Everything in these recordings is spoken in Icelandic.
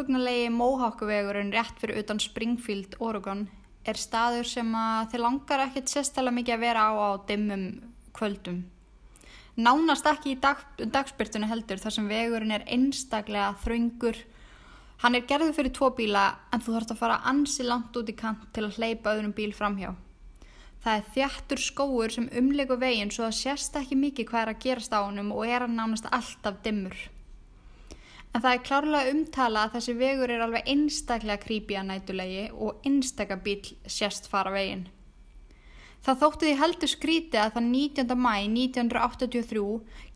óhugnalegi Mohawk-vegurinn rétt fyrir utan Springfield, Oregon er staður sem að þið langar ekkert sérstæðlega mikið að vera á á dimmum kvöldum. Nánast ekki í dag, dagspyrtunni heldur þar sem vegurinn er einstaklega þröngur. Hann er gerður fyrir tvo bíla en þú þarfst að fara ansi langt út í kant til að hleypa öðrum bíl framhjá. Það er þjættur skóur sem umleiku veginn svo að sérst ekki mikið hvað er að gerast á honum og er hann nánast alltaf dimmur. En það er klárlega umtala að þessi vegur er alveg einstaklega creepy að nætulegi og einstaklega bíl sérst fara veginn. Það þótti því heldur skríti að það 19. mæ 1983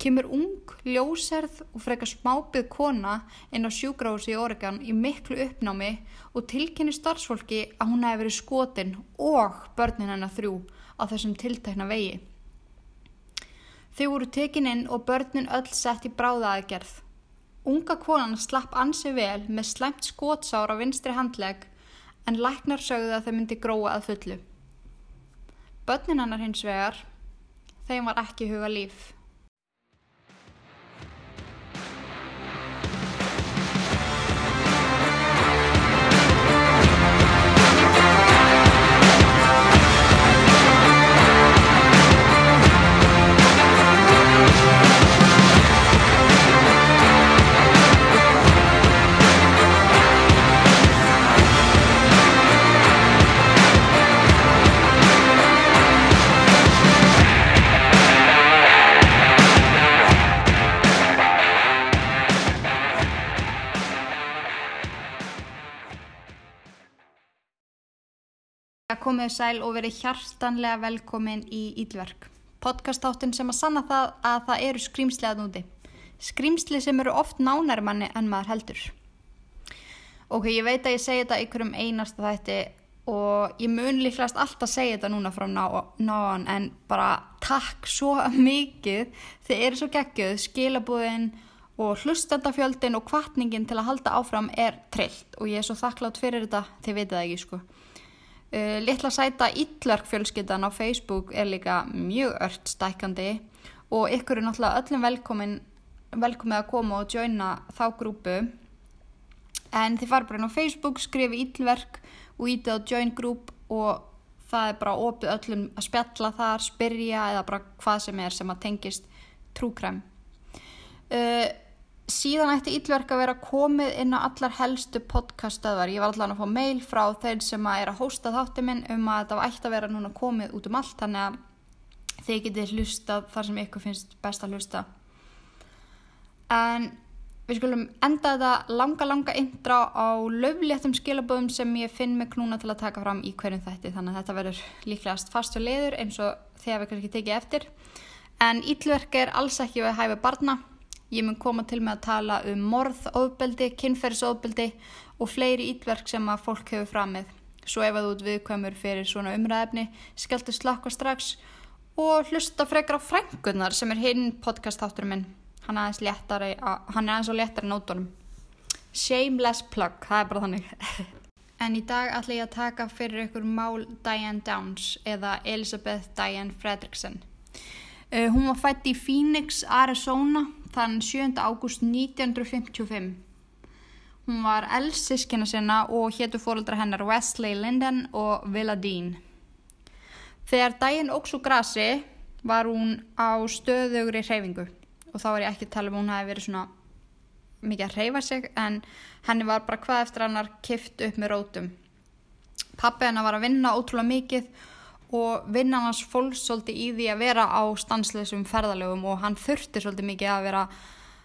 kemur ung, ljóserð og frekar smábið kona inn á sjúgrási í Oregon í miklu uppnámi og tilkynni starfsfólki að hún hefði verið skotin og börnin hennar þrjú á þessum tiltækna vegi. Þau voru tekininn og börnin öll sett í bráðaðgerð. Unga konan slapp ansi vel með slæmt skótsár á vinstri handleg en læknar sögðu að þau myndi gróa að fullu. Bönnin hennar hins vegar, þeim var ekki huga líf. Komið sæl og verið hjartanlega velkomin í Ílverk. Podcastáttin sem að sanna það að það eru skrýmsli að núti. Skrýmsli sem eru oft nánæri manni en maður heldur. Ok, ég veit að ég segi þetta ykkur um einasta þætti og ég mun líklegast alltaf segja þetta núna frá náan en bara takk svo mikið þið eru svo geggjöð, skilabúðin og hlustandafjöldin og kvartningin til að halda áfram er trillt og ég er svo þakklátt fyrir þetta, þið veitu það ekki sko. Uh, litla sæta Ítlarkfjölskyldan á Facebook er líka mjög ört stækandi og ykkur er náttúrulega öllum velkomin, velkomin að koma og joina þá grúpu en þið fara bara inn á Facebook, skrifi Ítlark og ítið á join group og það er bara opið öllum að spjalla þar, spyrja eða bara hvað sem er sem að tengist trúkræm. Uh, síðan ætti Íllverk að vera komið inn á allar helstu podcastöðar ég var allan að fá mail frá þeir sem að er að hósta þátti minn um að þetta ætti að vera núna komið út um allt þannig að þeir getið hlusta þar sem ykkur finnst best að hlusta. En við skulum enda þetta langa langa indra á löfléttum skilaböðum sem ég finn með knúna til að taka fram í hverjum þætti þannig að þetta verður líklegast fast og leiður eins og þegar við kannski tekið eftir. En Íllverk er alls ekki við hæfi barna Ég mun koma til með að tala um morð, ofbeldi, kynferðsofbeldi og fleiri ítverk sem að fólk hefur framið. Svo ef að þú viðkvæmur fyrir svona umræðefni, skeltu slakka strax og hlusta frekar á frængunar sem er hinn podcastátturum minn. Hann er aðeins léttari, hann er aðeins á léttari nótunum. Shameless plug, það er bara þannig. en í dag ætla ég að taka fyrir ykkur mál Diane Downs eða Elizabeth Diane Fredrickson. Uh, hún var fætt í Phoenix, Arizona þann 7. ágúst 1955. Hún var elsiskina sinna og héttu fóröldra hennar Wesley Linden og Willa Dean. Þegar daginn óks og grasi var hún á stöðugri hreyfingu og þá er ég ekki að tala um hún hafi verið svona mikið að hreyfa sig en henni var bara hvað eftir hannar kift upp með rótum. Pappi hennar var að vinna ótrúlega mikið og vinnan hans fólks svolítið í því að vera á stansleisum ferðalögum og hann þurfti svolítið mikið að vera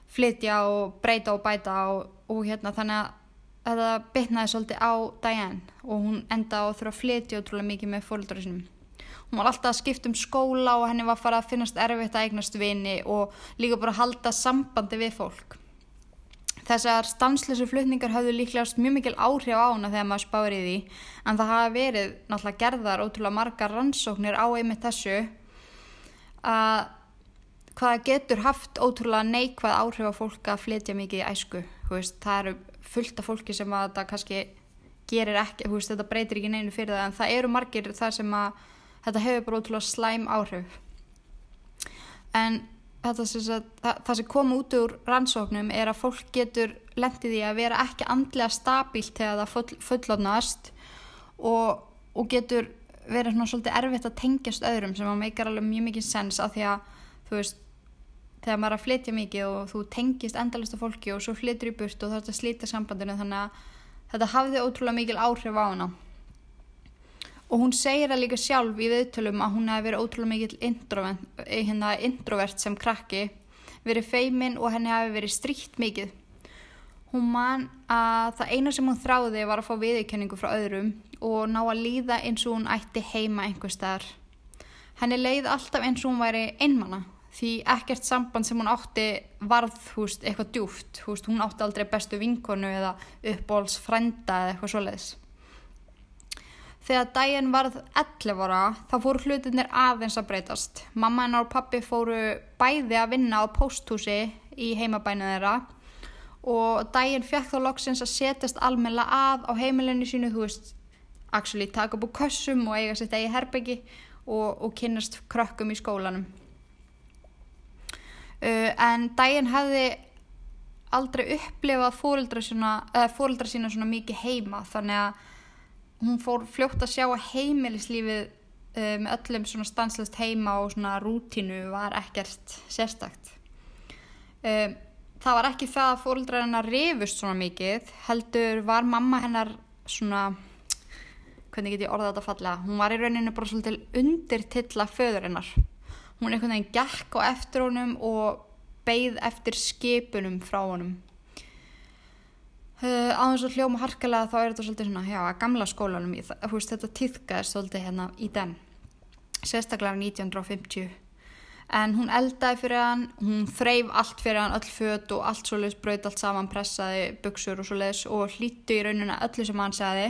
flytja og breyta og bæta og, og hérna þannig að þetta bitnaði svolítið á Diane og hún enda á þurfa að flytja ótrúlega mikið með fólkdóri sinum. Hún var alltaf að skipta um skóla og henni var að fara að finnast erfitt að eignast vini og líka bara að halda sambandi við fólk. Þessar stanslösu flutningar hafðu líklegast mjög mikil áhrif á hana þegar maður spáir í því en það hafa verið náttúrulega gerðar ótrúlega margar rannsóknir á einmitt þessu að hvaða getur haft ótrúlega neikvæð áhrif á fólk að flytja mikið í æsku. Veist, það eru fullt af fólki sem að þetta kannski gerir ekki, veist, þetta breytir ekki neinu fyrir það en það eru margir þar sem að þetta hefur bara ótrúlega slæm áhrif. En sem sagt, það, það sem kom út úr rannsóknum er að fólk getur lendið í að vera ekki andlega stabílt þegar það full, fullotnast og, og getur verið svona svolítið erfitt að tengjast öðrum sem að meikar alveg mjög mikið sens af því að þú veist þegar maður er að flytja mikið og þú tengist endalist af fólki og svo flytur í burt og þetta slítar sambandinu þannig að þetta hafði ótrúlega mikil áhrif á hana og hún segir það líka sjálf í viðtölum að hún hefði verið ótrúlega mikil introvert, hérna, introvert sem krakki verið feimin og henni hefði verið stríkt mikið. Hún man að það eina sem hún þráði var að fá viðkenningu frá öðrum og ná að líða eins og hún ætti heima einhver staðar. Henni leið alltaf eins og hún væri einmanna því ekkert samband sem hún átti varð húst eitthvað djúft húst, hún átti aldrei bestu vinkonu eða uppbóls frenda eða eitthvað svoleiðis Þegar daginn varð 11 ára þá fóru hlutinir aðeins að breytast. Mamma hennar og pappi fóru bæði að vinna á pósthúsi í heimabænu þeirra og daginn fekk þá loksins að setjast almenna að á heimilinu sínu, þú veist, actually taka úr kössum og eiga sitt eigi herbyggi og, og kynast krökkum í skólanum. Uh, en daginn hefði aldrei upplifað fóreldra sína svona mikið heima þannig að hún fór fljótt að sjá að heimilislífið uh, með öllum svona stanslist heima og svona rútínu var ekkert sérstakt. Uh, það var ekki það að fóröldrar hennar rifust svona mikið, heldur var mamma hennar svona, hvernig get ég orðað þetta fallega, hún var í rauninu bara svolítið undir tilla föður hennar. Hún einhvern veginn gekk á eftir honum og beigð eftir skipunum frá honum. Á þess að hljóma harkalega þá er þetta svolítið svona, já, að gamla skólanum veist, þetta týðkaði svolítið hérna í den, sérstaklega 1950 en hún eldaði fyrir hann, hún þreif allt fyrir hann, öll född og allt svo leiðis braut allt saman, pressaði buksur og svo leiðis og hlýttu í raunina öllu sem hann segði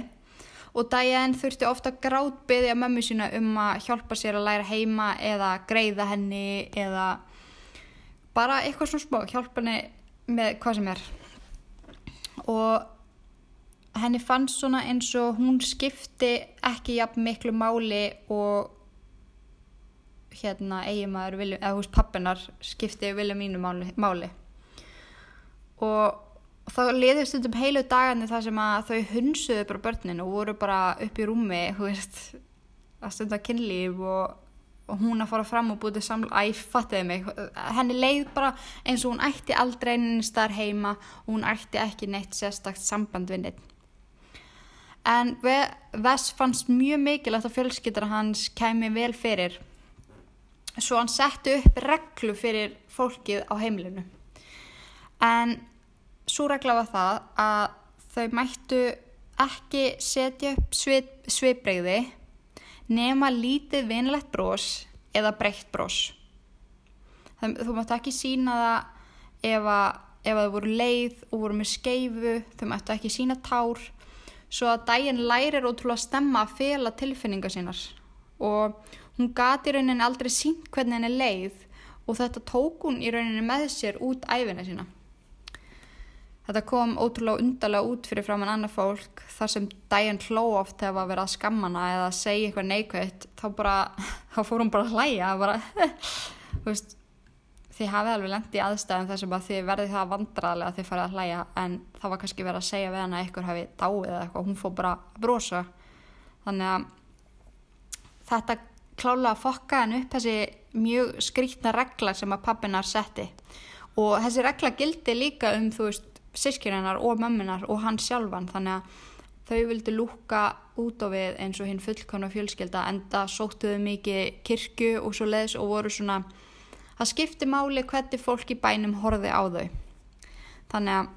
og Diane þurfti ofta grátbyðja mömmu sína um að hjálpa sér að læra heima eða greiða henni eða bara eitthvað svona smá, hjálpa henni með hvað sem er og henni fannst svona eins og hún skipti ekki jafn miklu máli og hérna eiginmaður eða hús pappinar skipti vilja mínu máli, máli. og þá liðist þetta um heilu dagandi þar sem að þau hunsuðu bara börnin og voru bara upp í rúmi veist, að stunda kynlíf og hún að fara fram og búið til samla æ, fattiði mig, henni leið bara eins og hún ætti aldrei einnig starf heima. Og hún ætti ekki neitt sérstakt samband við neitt en Vess fannst mjög mikilvægt að fjölskyldra hans kemi vel fyrir svo hann setti upp reglu fyrir fólkið á heimlinu en svo regla var það að þau mættu ekki setja upp svipbreyði nema lítið vinlegt brós eða breytt brós. Þú mátt ekki sína það ef að, ef þau voru leið og voru með skeifu, þau máttu ekki sína tár, svo að dægin lærir ótrúlega að stemma að fela tilfinningar sínar og hún gati rauninni aldrei sínt hvernig henni leið og þetta tók hún í rauninni með sér út æfina sína. Þetta kom ótrúlega undarlega út fyrir framann annað fólk þar sem dæjan hló oft þegar það verið að skammana eða að segja eitthvað neikvægt þá, bara, þá fór hún bara að hlæja bara, veist, þið hafið alveg lengt í aðstæðum þar sem að þið verði það vandraðlega að þið farið að hlæja en það var kannski verið að segja við hana eitthvað hafi dáið eða eitthvað hún fór bara að brosa. Þannig að þetta klálega fokka henn upp þessi mjög skrítna regla sem að pappinar setti. Og þessi regla gildi líka um þú veist sískirinnar og mömmunar og hann sjálfan. Þannig að þau vildi lúka út á við eins og hinn fullkona fjölskelda enda sóttuðu mikið kirkju og svo leiðis og voru svona það skipti máli hvernig fólk í bænum horfi á þau. Þannig að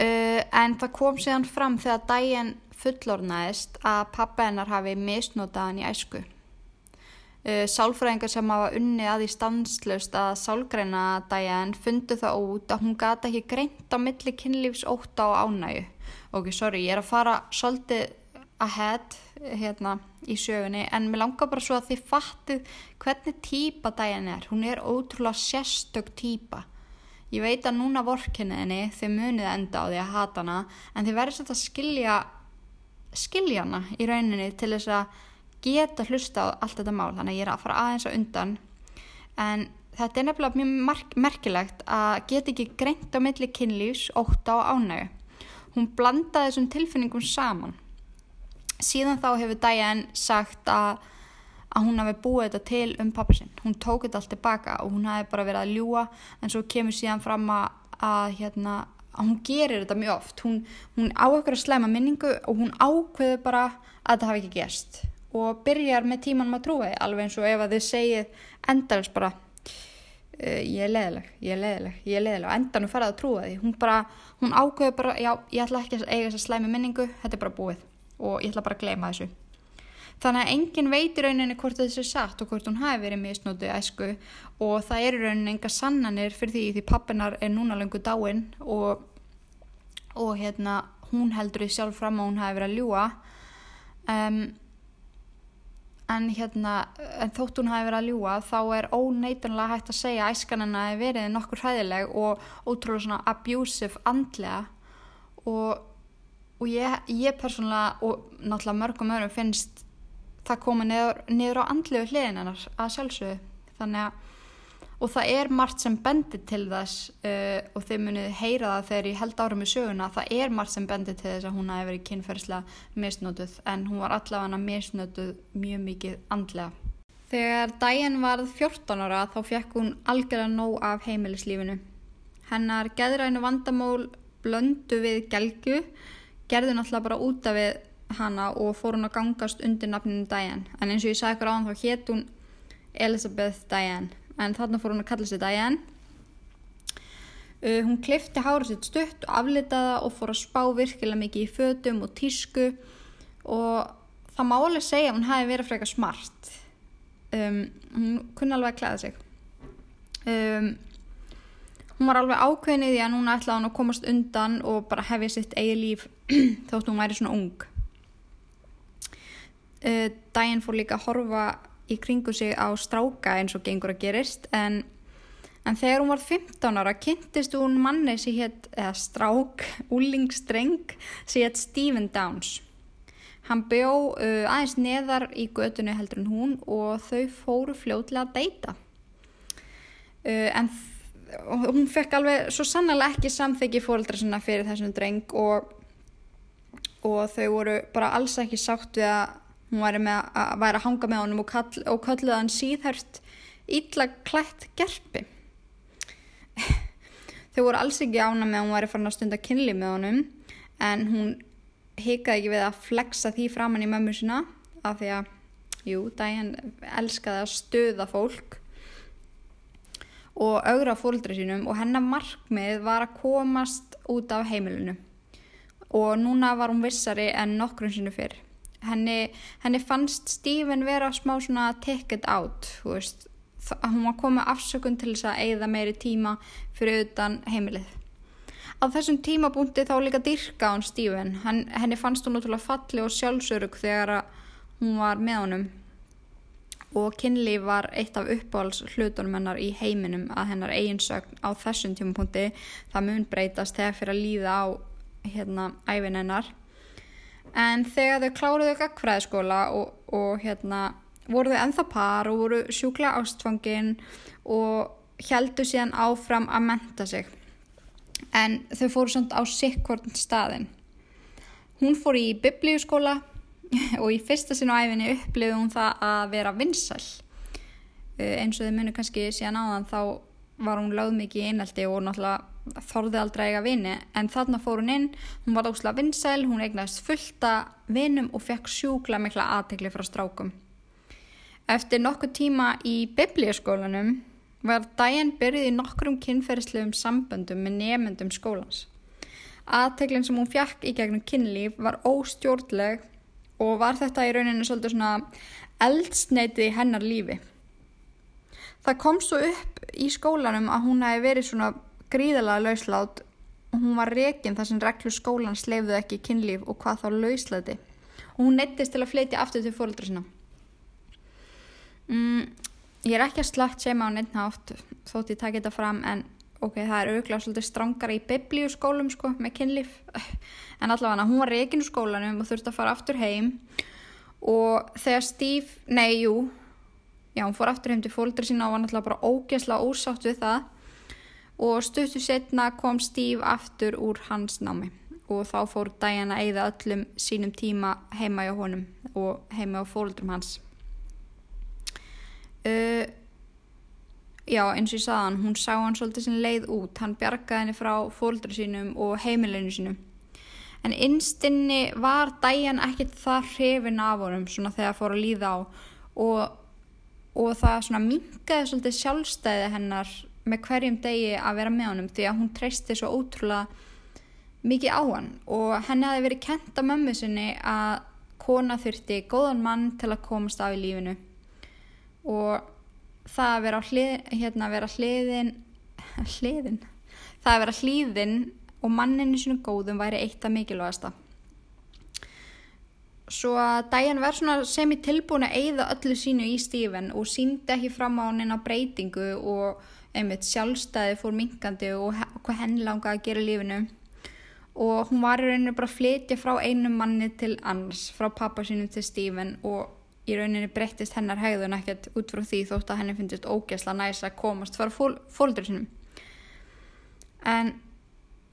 uh, en það kom síðan fram þegar dægin fullornaðist að pappa hennar hafi misnotaðan í æsku Uh, sálfræðingar sem hafa unnið að því stanslust að sálgreina dæjan fundu það út að hún gata ekki greint á milli kynlífs óta og ánægu ok, sorry, ég er að fara svolítið ahead hérna í sögunni en mér langar bara svo að þið fattið hvernig týpa dæjan er. Hún er ótrúlega sérstök týpa ég veit að núna vorkinniðinni þið munið enda á því að hata hana en þið verður svolítið að skilja skilja hana í rauninni til þess að geta hlusta á allt þetta mál þannig að ég er að fara aðeins á undan en þetta er nefnilega mjög merkilegt að geta ekki greint á milli kynlífs, óta og ánægu. Hún blandaði þessum tilfinningum saman. Síðan þá hefur Diane sagt að, að hún hafi búið þetta til um pappa sinn. Hún tók þetta allt tilbaka og hún hafi bara verið að ljúa en svo kemur síðan fram að, að, hérna, að hún gerir þetta mjög oft. Hún, hún á okkur að slæma minningu og hún ákveður bara að þetta hafi ekki gerst og byrjar með tímanum að trúa því alveg eins og ef að þið segið endalins bara uh, ég er leðileg, ég er leðileg, ég er leðileg og endanum farað að trúa því. Hún hún ákveður bara, já, ég ætla ekki að eiga þess að slæmi minningu, þetta er bara búið og ég ætla bara að gleyma þessu. Þannig að engin veitir rauninni hvort þessu er satt og hvort hún hafi verið misnótið æsku og það eru rauninni enga sannanir fyrir því því pappinar er núna lengur dáin og, og hérna hún heldur því sjálf fram að hún hafi verið að ljúa um en hérna, en þótt hún hafi verið að ljúa þá er óneitunlega hægt að segja að æskan hennar hefur verið nokkur hræðileg og ótrúlega svona abusive andlega. Og, og ég, ég persónulega og náttúrulega mörgum öðrum finnst það koma niður, niður á andlegu hliðin hennar að sjálfsögðu. Þannig að og það er margt sem bendir til þess uh, og þeir munið heyra það þegar ég held árum í söguna það er margt sem bendir til þess að hún hafi verið kynferðslega misnótuð en hún var allavega misnótuð mjög mikið andlega. Þegar Diane varð 14 ára þá fekk hún algjörlega nóg af heimilislífinu. Hennar geðrænu vandamól blöndu við gelgu gerði náttúrulega bara úta við hana og fór hún að gangast undir nafninu Diane en eins og ég sagði ykkur á hann þá hétt hún Elizabeth Diane en þarna fór hún að kalla sér Diane. Uh, hún klifti hárið sitt stutt og aflitaða og fór að spá virkilega mikið í fötum og tísku og það má alveg segja að hún hafi verið frekar smart. Um, hún kunni alveg að klæða sig. Um, hún var alveg ákveðin í því að núna ætlaði hún að komast undan og bara hefja sitt eigi líf þótt hún væri svona ung. Uh, Diane fór líka að horfa í kringu sig á stráka eins og gengur að gerist en, en þegar hún var 15 ára kynntist hún manni sem hétt, strák, úlingstreng sem hétt Stephen Downs. Hann bjó uh, aðeins neðar í götunni heldur en hún og þau fóru fljóðlega að deyta. Uh, en hún fekk alveg svo sannlega ekki samþyggi fóröldra sinna fyrir þessum dreng og, og þau voru bara alls ekki sátt við að hún væri, með, að, væri að hanga með honum og, kall, og kalliða hann síðhært ítla klætt gerpi. Þau voru alls ekki ána með að hún væri farin að stunda kynli með honum en hún hikaði ekki við að flexa því framann í mömmu sína af því að, jú, Diane elskaði að stöða fólk og augra fólkdra sínum og hennar markmið var að komast út af heimilinu. Og núna var hún vissari en nokkrum sinu fyrr henni, henni fannst Stephen vera smá svona take it out veist, hún var komið afsökun til þess að eigða meiri tíma fyrir utan heimilið. Á þessum tímabúndi þá líka dyrka hún Stephen. Henn, henni fannst hún náttúrulega falli og sjálfsörug þegar hún var með honum. Og kynlíf var eitt af uppáhalds hlutunum hennar í heiminum að hennar eiginsögn á þessum tímapunkti. Það mun breytast þegar fyrir að líða á hérna æfin hennar en þegar þau kláruðu gagfræðiskóla og, og hérna voru þau enþá par og voru sjúkla ástfangin og heldu síðan áfram að menta sig. En þau fóru samt á sikkvorn staðin hún fór í biblíuskóla og í fyrsta sinu æfinni upplifði hún það að vera vinsæl. Eins og þau munu kannski síðan áðan þá var hún lögð mikið í einaldi og náttúrulega þorði aldrei eiga vini en þarna fór hún inn, hún var ósla vinsæl, hún eignast fullta vinum og fekk sjúkla mikla aðtegli frá strákum. Eftir nokkuð tíma í biblíaskólanum var Diane byrjuð í nokkrum kynferðslegum samböndum með nefnendum skólans. Aðteglinn sem hún fekk í gegnum kynlíf var óstjórnleg og var þetta í rauninu svolítið svona eldsneitið í hennar lífi. Það kom svo upp í skólanum að hún hefði verið svona gríðalega lauslát. Og hún var rekin þar sem reglu skólan sleifðu ekki kynlíf og hvað þá lauslæti og hún neittist til að fleitja aftur til fólkdra sinna. Mm, ég er ekki að slagt sem á neittnátt þótt ég takk þetta fram en ok, það er auðvitað svolítið strángara í biblíuskólum sko með kynlíf. En allavega hún var rekin úr skólanum og þurfti að fara aftur heim. Og þegar Steve, nei jú. Já, hún fór aftur heim til fóldri sína og var náttúrulega bara ógesla ósátt við það og stuttu setna kom Steve aftur úr hans námi. Og þá fór Diana að eigða öllum sínum tíma heima hjá honum og heima á fóldrum hans. Uh, já eins og ég sagðan hún sá hann svolítið sem leið út. Hann bjargaði henni frá fóldru sínum og heimilinu sínum en innstinni var Diana ekkert það hrifin af honum svona þegar fór að líða á. Og, og það svona mingaði svolítið sjálfstæði hennar með hverjum degi að vera með honum því að hún treysti svo ótrúlega mikið á hann. Og henni hafi verið kent af mömmu sinni að kona þurfti góðan mann til að komast af í lífinu. Og það að vera, hlið, hérna, vera hliðin hliðin það að vera hlýðin og manninu sinu góðum væri eitt af mikilvægasta. Svo að Diane verð sem í tilbúin að eigða öllu sínu í Stephen og síndi ekki fram á hann á breytingu og einmitt sjálfstæði fór minkandi og hvað henn langa að gera lífinu. Og hún var í rauninu bara að flytja frá einu manni til annars, frá pappa sínum til Stephen og í rauninni breyttist hennar hegðun ekkert út frá því þótt að henni finnst ógæsla næst að komast fara fólður sinum en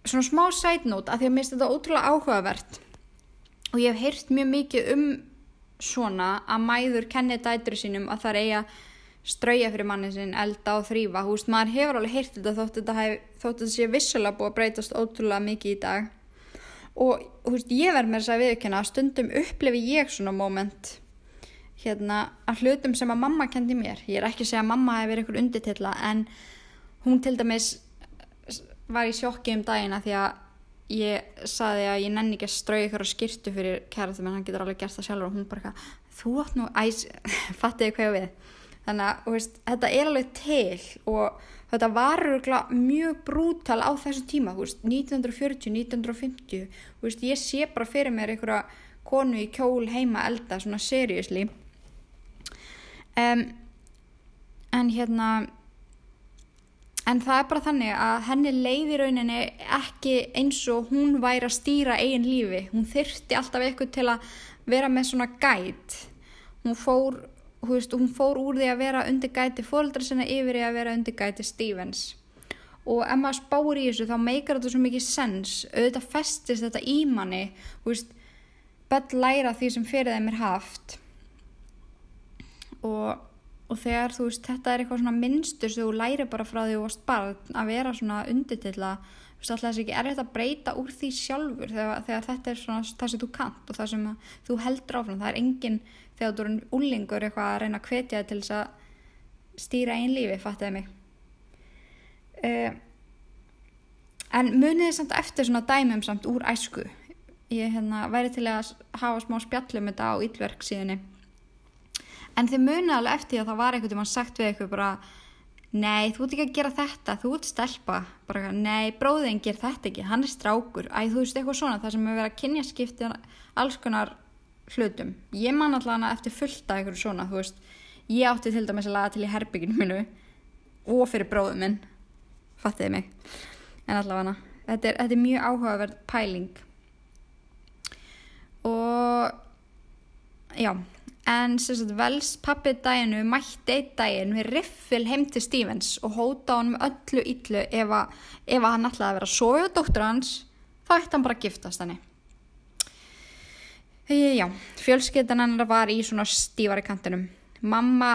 svona smá sætnót að því að mér finnst þetta ótrúlega áhugavert og ég hef heyrt mjög mikið um svona að mæður kenni dætri sínum að það er eiga strauja fyrir manni sinn, elda og þrýfa veist, maður hefur alveg heyrt þetta þótt þetta, hef, þótt þetta sé vissulega búið að breytast ótrúlega mikið í dag. Og veist, ég verð með þess að viðkjöna að stundum upplefi ég svona moment hérna að hlutum sem að mamma kendi mér. Ég er ekki að segja að mamma hefur verið eitthvað undirtilla en hún til dæmis var í sjokki um dagina því að ég saði að ég nenni ekki að strauja ykkur á skirtu fyrir kæratum en hann getur alveg gert það sjálfur og hún bara þú átt nú æs, fattiði hvað ég við þannig að veist, þetta er alveg til og þetta var mjög brútal á þessu tíma veist, 1940, 1950 veist, ég sé bara fyrir mér einhverja konu í kjól heima elda svona seriously. Um, en hérna en það er bara þannig að henni leiði rauninni ekki eins og hún væri að stýra eigin lífi. Hún þyrsti alltaf eitthvað til að vera með svona gæt hún fór veist, hún fór úr því að vera undir gæti fólkdra sinna yfir í að vera undir gæti Stevens. Og ef maður spáur í þessu þá meikar þetta svo mikið sens. Auðvitað festist þetta í manni bell læra því sem fyrir þeim er haft. Og, og þegar þú veist þetta er eitthvað svona minnstur sem þú læri bara frá því þú varst barn að vera svona undir til að alltaf þess ekki er þetta að breyta úr því sjálfur þegar, þegar þetta er svona það sem þú kant og það sem þú heldur áfram. Það er enginn þegar þú eru úlingur eitthvað að reyna að hvetja til þess að stýra einn lífi, fattiði mig? Uh, en muniði samt eftir svona dæmum samt úr æsku? Ég hérna, væri til að hafa smá spjallum þetta á ílverk síðan en þið muniði alveg eftir að það var eitthvað til mann sagt við eitthvað bara nei, þú ert ekki að gera þetta, þú ert stelpa. Bara, nei, bróðin ger þetta ekki hann er strákur, æ, þú veist eitthvað svona það sem er verið að kynja skipti alls konar hlutum. Ég man allavega eftir fullt af eitthvað svona þú veist, ég átti til dæmis að laga til í herbygginu minu og fyrir bróðum minn. Fattiði mig. En allavega, þetta er, þetta er mjög áhugaverð pæling. Og já en vels pappi daginu mætti einn daginn við riffil heim til Stevens og hóta honum öllu yllu ef, að, ef að hann ætlaði að vera sóju dóttur hans þá ætti hann bara að giftast henni Já, fjölskyttan hennar var í svona stífari kantinum. Mamma,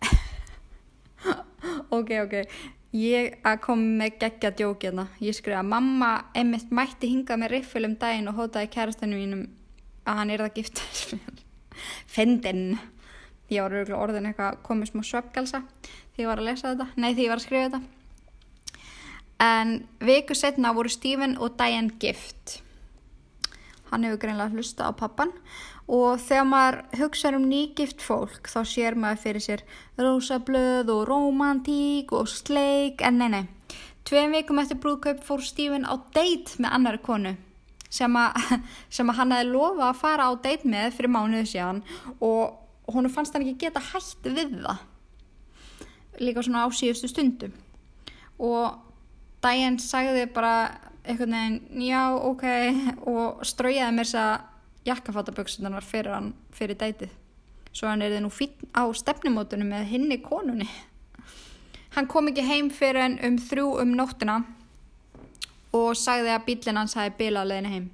ok, ok, ég kom með geggja djókina. Hérna. Ég skriði að mamma einmitt mætti hingað með riffil um daginn og hótaði kærastinu mínum að hann er það giftast. Fendinn, ég var orðin eitthvað komið smá söpgalsa því ég var að lesa þetta, nei því ég var að skrifa þetta. En viku setna voru Stephen og Diane gift. Hann hefur greinlega hlusta á pappan og þegar maður hugsa um nýgift fólk þá sér maður fyrir sér rosablöð og romantík og sleik. En nei nei. Tveim vikum eftir brúðkaup fór Stephen á deitt með annari konu sem að, sem að hann hefði lofa að fara á deitt með fyrir mánuðu síðan og hún fannst hann ekki geta hætt við það. Líka svona á síðustu stundum og Diane sagði bara einhvern veginn, já, ok og straujaði mér þess að jakkafattaböksunar var fyrir hann fyrir dætið svo hann er þið nú fín á stefnumótunum með hinni konunni. Hann kom ekki heim fyrir en um þrjú um nóttina og sagði að bílinn hans hafi bilað leðinu heim.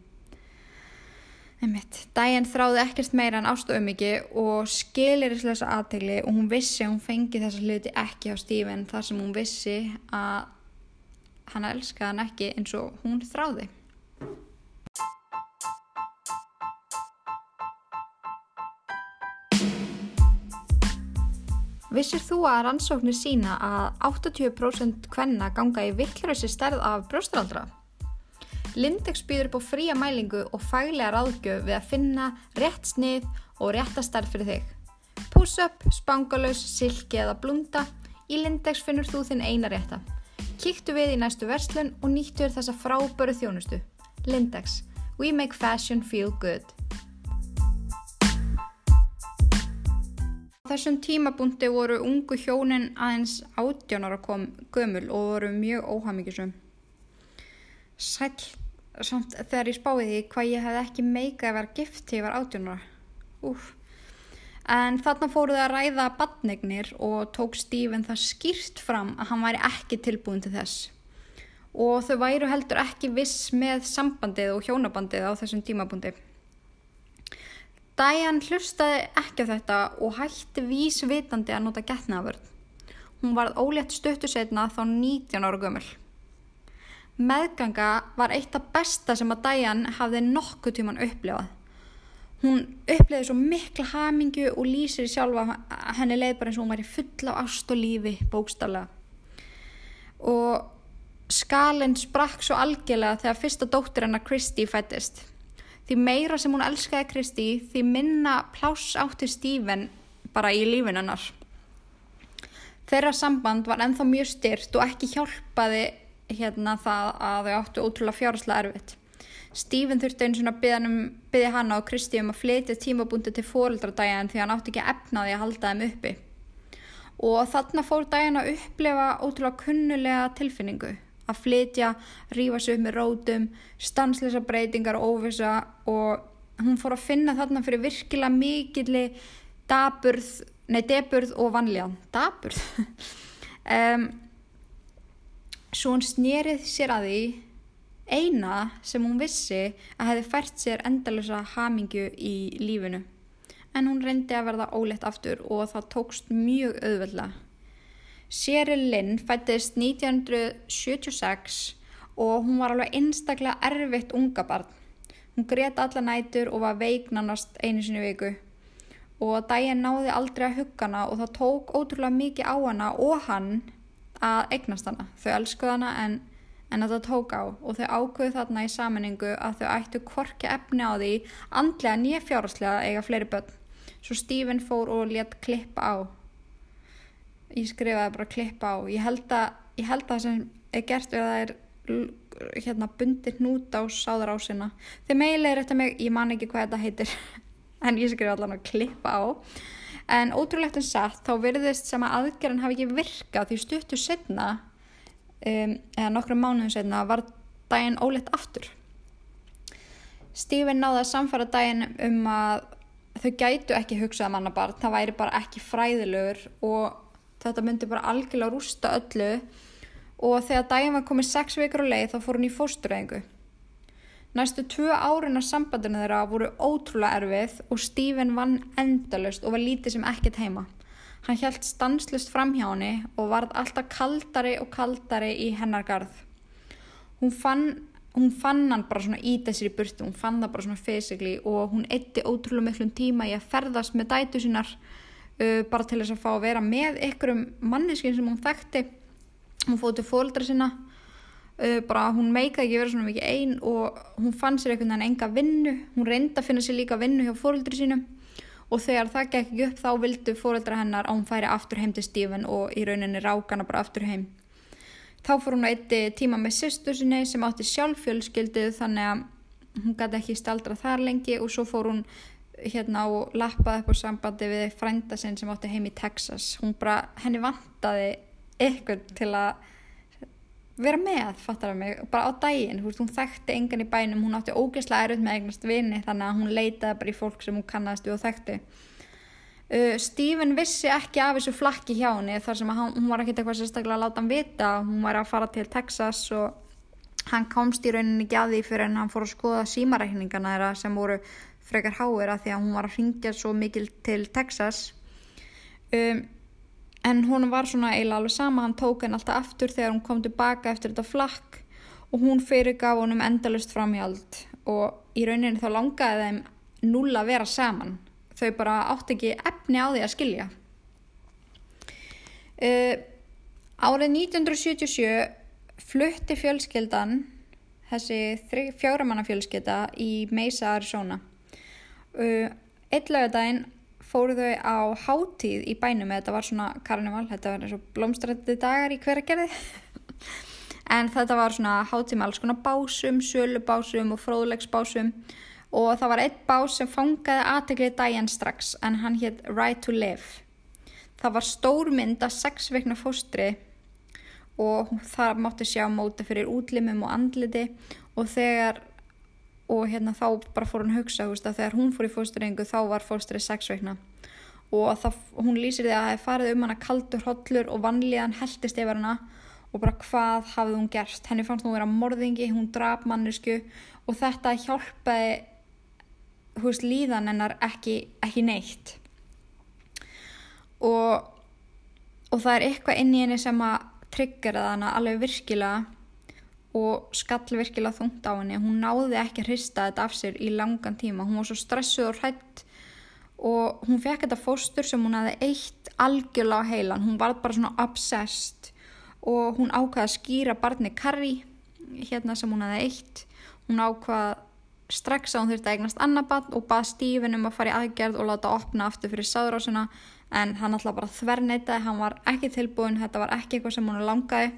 Einmitt. Diane þráði ekkert meira en ástu um ekki og skilir þess aðtegli og hún vissi að hún fengi þessa hluti ekki á Stephen þar sem hún vissi að hann elskaði hann ekki eins og hún þráði. Vissir þú að rannsóknir sína að 80% hvenna ganga í vittlurössi stærð af brjóstraldra? Lindex býður upp á fría mælingu og faglega ráðgjöf við að finna rétt snið og rétta stærð fyrir þig. Puss-up, spangalus, silki eða blunda, í Lindex finnur þú þinn eina rétta. Kíktu við í næstu verslun og nýttu þér þessa fráböru þjónustu. Lindex. We make fashion feel good. Þessum tímabúndi voru ungu hjónin aðeins átjónara kom gömul og voru mjög óhamíkisum. Sæl, samt þegar ég spáði því hvað ég hef ekki meika að vera gift til ég var átjónara. Úf. En þarna fóruð að ræða badnegnir og tók Stephen það skýrt fram að hann væri ekki tilbúin til þess. Og þau væru heldur ekki viss með sambandið og hjónabandið á þessum tímabúndi. Diane hlustaði ekki á þetta og hætti vísvitandi að nota getnaðvörð. Hún varð ólétt stöttu setna þá 19 ára gömul. Meðganga var eitt af besta sem að Diane hafði nokkuð tíman upplifað. Hún upplifiði svo mikla hamingju og lýsir í sjálfa henni leið bara eins og hún væri full af ást og lífi bókstaflega. Og skalinn sprakk svo algjörlega þegar fyrsta dóttir hennar Kristi fættist. Því meira sem hún elskaði Kristi, því minna pláss átti Stífen bara í lífin hennar. Þeirra samband var enþá mjög styrt og ekki hjálpaði hérna það að þau áttu ótrúlega fjárháslega erfitt. Stífen þurfti eins og byggja um, hana og Kristi um að flytja tímabúndi til fórildradæjan því hann átti ekki efnaði að halda þeim uppi. Og þarna fór dæjan að upplefa ótrúlega kunnulega tilfinningu að flytja, rífa sig upp með rótum, stanslösa breytingar og óvisa og hún fór að finna þarna fyrir virkilega mikilli daburð, nei deburð og vanlíðan, daburð. um, svo hún snýrið sér að því eina sem hún vissi að hefði fært sér endalösa hamingju í lífinu. En hún reyndi að verða óleitt aftur og það tókst mjög auðveldlega. Cheryl Lynn fættist 1976 og hún var alveg einstaklega erfitt unga barn. Hún greta alla nætur og var veiknanast einu sinni viku og Diane náði aldrei að hugga hana og það tók ótrúlega mikið á hana og hann að eignast hana. Þau elskuð hana en, en þetta tók á og þau ákveðu þarna í samanningu að þau ættu korki efni á því andlega nýja fjárháslega eiga fleiri börn. Svo Stephen fór og létt klippa á ég skrifaði bara klippa á. Ég held að, ég held að það sem er gert við að það er hérna bundir hnút á sáður ásina þegar meilir þetta mig, ég man ekki hvað þetta heitir en ég skrifaði allavega klippa á. En ótrúlegt en satt þá verðist sem að aðgerðan hafi ekki virkað því stuttu setna um, eða nokkru mánuðum setna var daginn óleitt aftur. Stephen náði að samfara daginn um að þau gætu ekki hugsað mannabarn, það væri bara ekki fræðilegur og þetta myndi bara algjörlega rústa öllu og þegar daginn var komið sex vikur á leið þá fór hún í fóstureyðingu. Næstu tvö árin af sambandinu þeirra voru ótrúlega erfið og Stephen vann endalust og var lítið sem ekkert heima. Hann hjælt stanslust fram hjá henni og varð alltaf kaldari og kaldari í hennar garð. Hún fann, hún fann hann bara svona í þessari burtu, hún fann það bara svona fysikli og hún eitti ótrúlega miklum tíma í að ferðast með dætu sínar uh, bara til þess að fá að vera með ykkurum manneskin sem hún þekkti. Hún fóði til fóldra sinna uh, bara hún meikaði ekki vera svona mikið einn og hún fann sér einhvern veginn enga vinnu. Hún reyndi að finna sér líka vinnu hjá fóldri sínum og þegar það gekk ekki upp þá vildu fóldra hennar að hún færi aftur heim til Stífan og í rauninni rákana bara aftur heim. Þá fór hún að eitti tíma með sýstu sinni sem átti sjálffjölskyldið þannig að hún gæti ekki staldra þar lengi og svo fór hún hérna og lappaði upp á sambandi við frænda sinn sem átti heim í Texas. Hún bara, henni vantaði ykkur til að vera með, fattar það mig, bara á daginn. Veist, hún þekkti engan í bænum, hún átti ógeðslega erut með eignast vini þannig að hún leitaði bara í fólk sem hún kannast og þekkti. Uh, Stephen vissi ekki af þessu flakki hjá henni þar sem hann, hún var ekkert eitthvað sérstaklega að láta hann vita. Hún var að fara til Texas og hann komst í rauninni því fyrir en hann fór að skoða símarækningana þeirra sem voru frekar háir að því að hún var að ringja svo mikil til Texas. Um, en hún var svona eiginlega alveg sama, hann tók henn alltaf aftur þegar hún kom tilbaka eftir þetta flakk og hún fyrirgaf honum endalust framhjald og í rauninni þá langaði þeim null að vera saman. Þau bara átt ekki efni á því að skilja. Uh, árið 1977 flutti fjölskeldan þessi fjóramanna fjölskelda í Mesa, Arizona eitt lögadaginn fóru þau á hátíð í bænum þetta var svona karnival, þetta var eins og blómstrætti dagar í hverja gerði en þetta var svona hátíð með alls konar básum, sölubásum og fróðlegsbásum og það var eitt bás sem fangaði aðteklið daginn strax en hann hétt Right to Live. Það var stór mynd að sex veikna fóstri og það mátti sjá móti fyrir útlimum og andliti. Og þegar og hérna þá bara fór að hugsa veist, að þegar hún fór í fósturengu þá var fóstrið sex veikna og það, hún lýsir því að það hefði farið um hana kaldur hollur og vanlíðan heldist yfir hana og bara hvað hafði hún gerst henni fannst hún vera morðingi, hún draf mannesku og þetta hjálpaði veist, líðan hennar ekki, ekki neitt. Og, og það er eitthvað inn í henni sem að tryggjara þannig alveg virkilega og skall virkilega þungt á henni. Hún náði ekki að hrista þetta af sér í langan tíma, hún var svo stressuð og hrætt og hún fekk þetta fóstur sem hún aði eitt algjörlega á heilan, hún var bara svona obsessed og hún ákvaði að skýra barni Carrie hérna sem hún aði eitt hún ákvaði strax að hún þurfti að eignast annabann og bað Stephen um að fara í aðgerð og láta opna aftur fyrir sáðrásuna en hann alltaf bara þverneytaði, hann var ekki tilbúin, þetta var ekki eitthvað sem hún langaði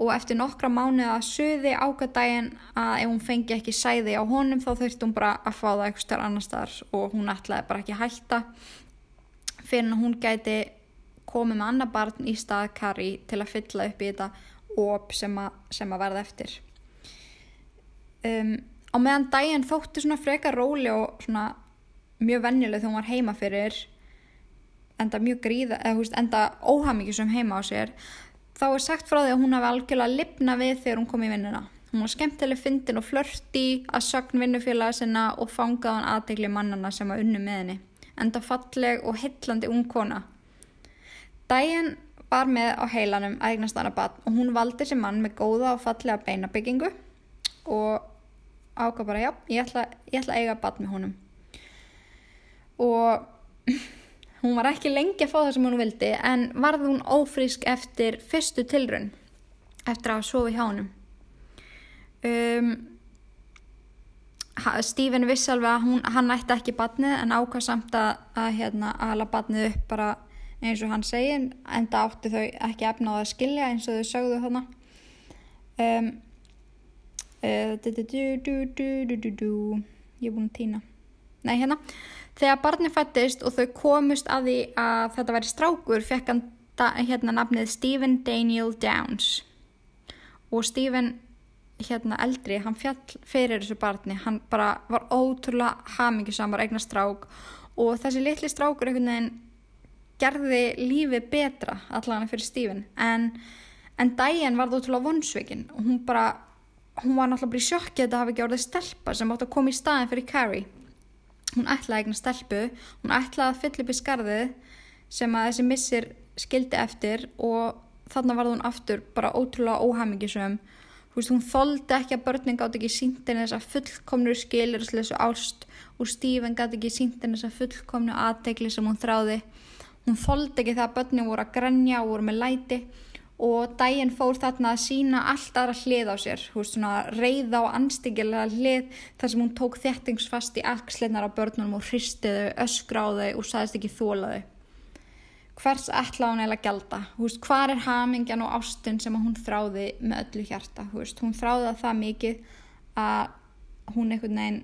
og eftir nokkra mánu að söði ákvæðdægin að ef hún fengi ekki sæði á honum þá þurfti hún bara að fá það eitthvað stjórn annar staðar og hún ætlaði bara ekki hætta. Fyrir hún gæti komið með annar barn í stað Kari til að fylla upp í þetta og sem að, sem að verða eftir. Um á meðan daginn þótti svona freka róli og svona mjög vennileg þegar hún var heima fyrir enda mjög gríða eða húst enda óhamíkjusum heima á sér þá er sagt frá því að hún hafi algjörlega lipna við þegar hún kom í vinnuna. Hún var skemmtileg fyndin og flörti að sögn vinnufélaga sinna og fangaði hann aðtegli mannana sem var unnu með henni. Enda falleg og hillandi ung kona. Daginn var með á heilanum að eignast hana bann og hún valdi sem mann með góða og fallega beinabyggingu og ákvað bara já, ég ætla, ég ætla að eiga bann með honum. Og hún var ekki lengi að fá það sem hún vildi en varð hún ófrísk eftir fyrstu tilrun eftir að sofi hjá honum um, Stephen viss alveg að hún, hann ætti ekki bannið en ákvað samt að, að hérna, ala bannið upp bara eins og hann segir en það átti þau ekki efna á að skilja eins og þau sögðu þarna. Um Uh, du, du, du, ég er búin að týna. Nei hérna þegar barni fættist og þau komust að því að þetta væri strákur fekk hann hérna nafnið Stephen Daniel Downs. Og Stephen hérna eldri, hann fjall fyrir þessu barni, hann bara var ótrúlega hamingisamar eignar strák og þessi litli strákur einhvern veginn gerði lífi betra allavega fyrir Stephen. En, en Diane var það ótrúlega vonsveikin og hún bara hún var náttúrulega bara í sjokki að þetta hafi ekki orðið stelpa sem átt að koma í staðin fyrir Carrie hún ætlaði eignan stelpu hún ætlaði að fylla upp í skarðið sem að þessi missir skildi eftir og þarna var hún aftur bara ótrúlega óhamingisum hún þóldi ekki að börnin gátt ekki síntin þess að fullkomnu skilir þessu ást og Stephen gátt ekki síntin þess að fullkomnu aðtegli sem hún þráði. Hún þóldi ekki það að börnin voru að grenja og voru með læti og daginn fór þarna að sína allt aðra hlið á sér, hú veist svona reyða og anstíkilega hlið þar sem hún tók þettingsfast í axlinnar á börnunum og hristiðu, öskráðu og sagðist ekki þólaðu. Hvers ætla hún eða gælda? Hvað er hamingjan og ástun sem hún þráði með öllu hjarta? Hú veist, hún þráði það mikið að hún einhvern veginn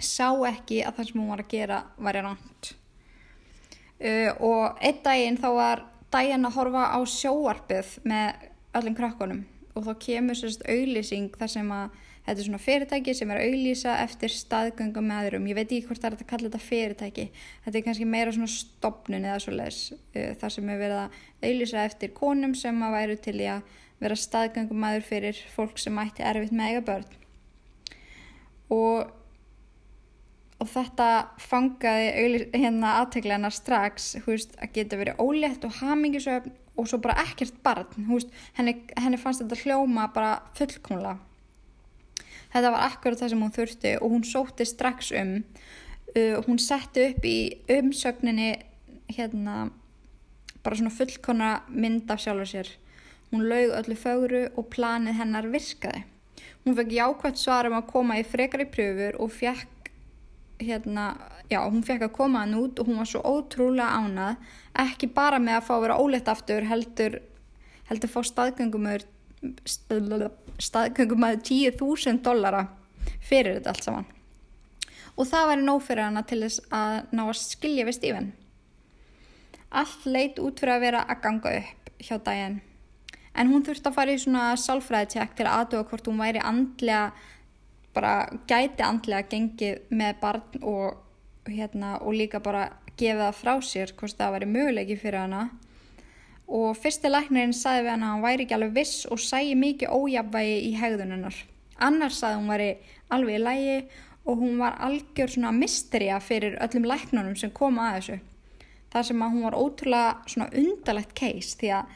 sá ekki að það sem hún var að gera væri ránt. Uh, og einn daginn þá var daginn að horfa á sjóarpið með öllum krakkonum og þá kemur sérst auðlýsing þar sem að Þetta er svona fyrirtæki sem er að auglýsa eftir staðgöngum með öðrum. Ég veit ekki hvort það er að kalla þetta fyrirtæki. Þetta er kannski meira svona stopnun eða svo leiðis. Uh, þar sem er verið að auglýsa eftir konum sem að væru til í að vera staðgöngum öður fyrir fólk sem ætti erfitt með eiga börn. Og, og þetta fangaði hérna aðteglega strax, hú veist, að geta verið ólétt og hamingisöfn og svo bara ekkert barn, veist, henni, henni fannst þetta hljóma bara fullkomlega. Þetta var akkurat það sem hún þurfti og hún sótti strax um, uh, hún setti upp í umsögninni hérna bara svona fullkona mynd af sjálfur sér. Hún laug öllu fögru og planið hennar virkaði. Hún fekk jákvæmt svarum að koma í frekari pröfur og fekk hérna, já, hún fekk að koma hann út og hún var svo ótrúlega ánað, ekki bara með að fá að vera óleitt aftur, heldur, heldur fá staðgöngumöður, staðgöngumöður 10.000 dollara fyrir þetta allt saman. Og það væri nóg fyrir hana til þess að ná að skilja við Stífinn. Allt leit út fyrir að vera að ganga upp hjá daginn. En hún þurfti að fara í svona sálfræðitjekk til að aðduga hvort hún væri andlega bara gæti andlega gengið með barn og, hérna, og líka bara gefið það frá sér hvort það væri möguleiki fyrir hana. Og fyrsti læknirinn sagði við hana að hann væri ekki alveg viss og sæi mikið ójabvægi í hegðununnar annars sagði hún væri alveg í lægi og hún var algjör svona misterja fyrir öllum læknunum sem koma að þessu. Þar sem að hún var ótrúlega svona undalegt case því að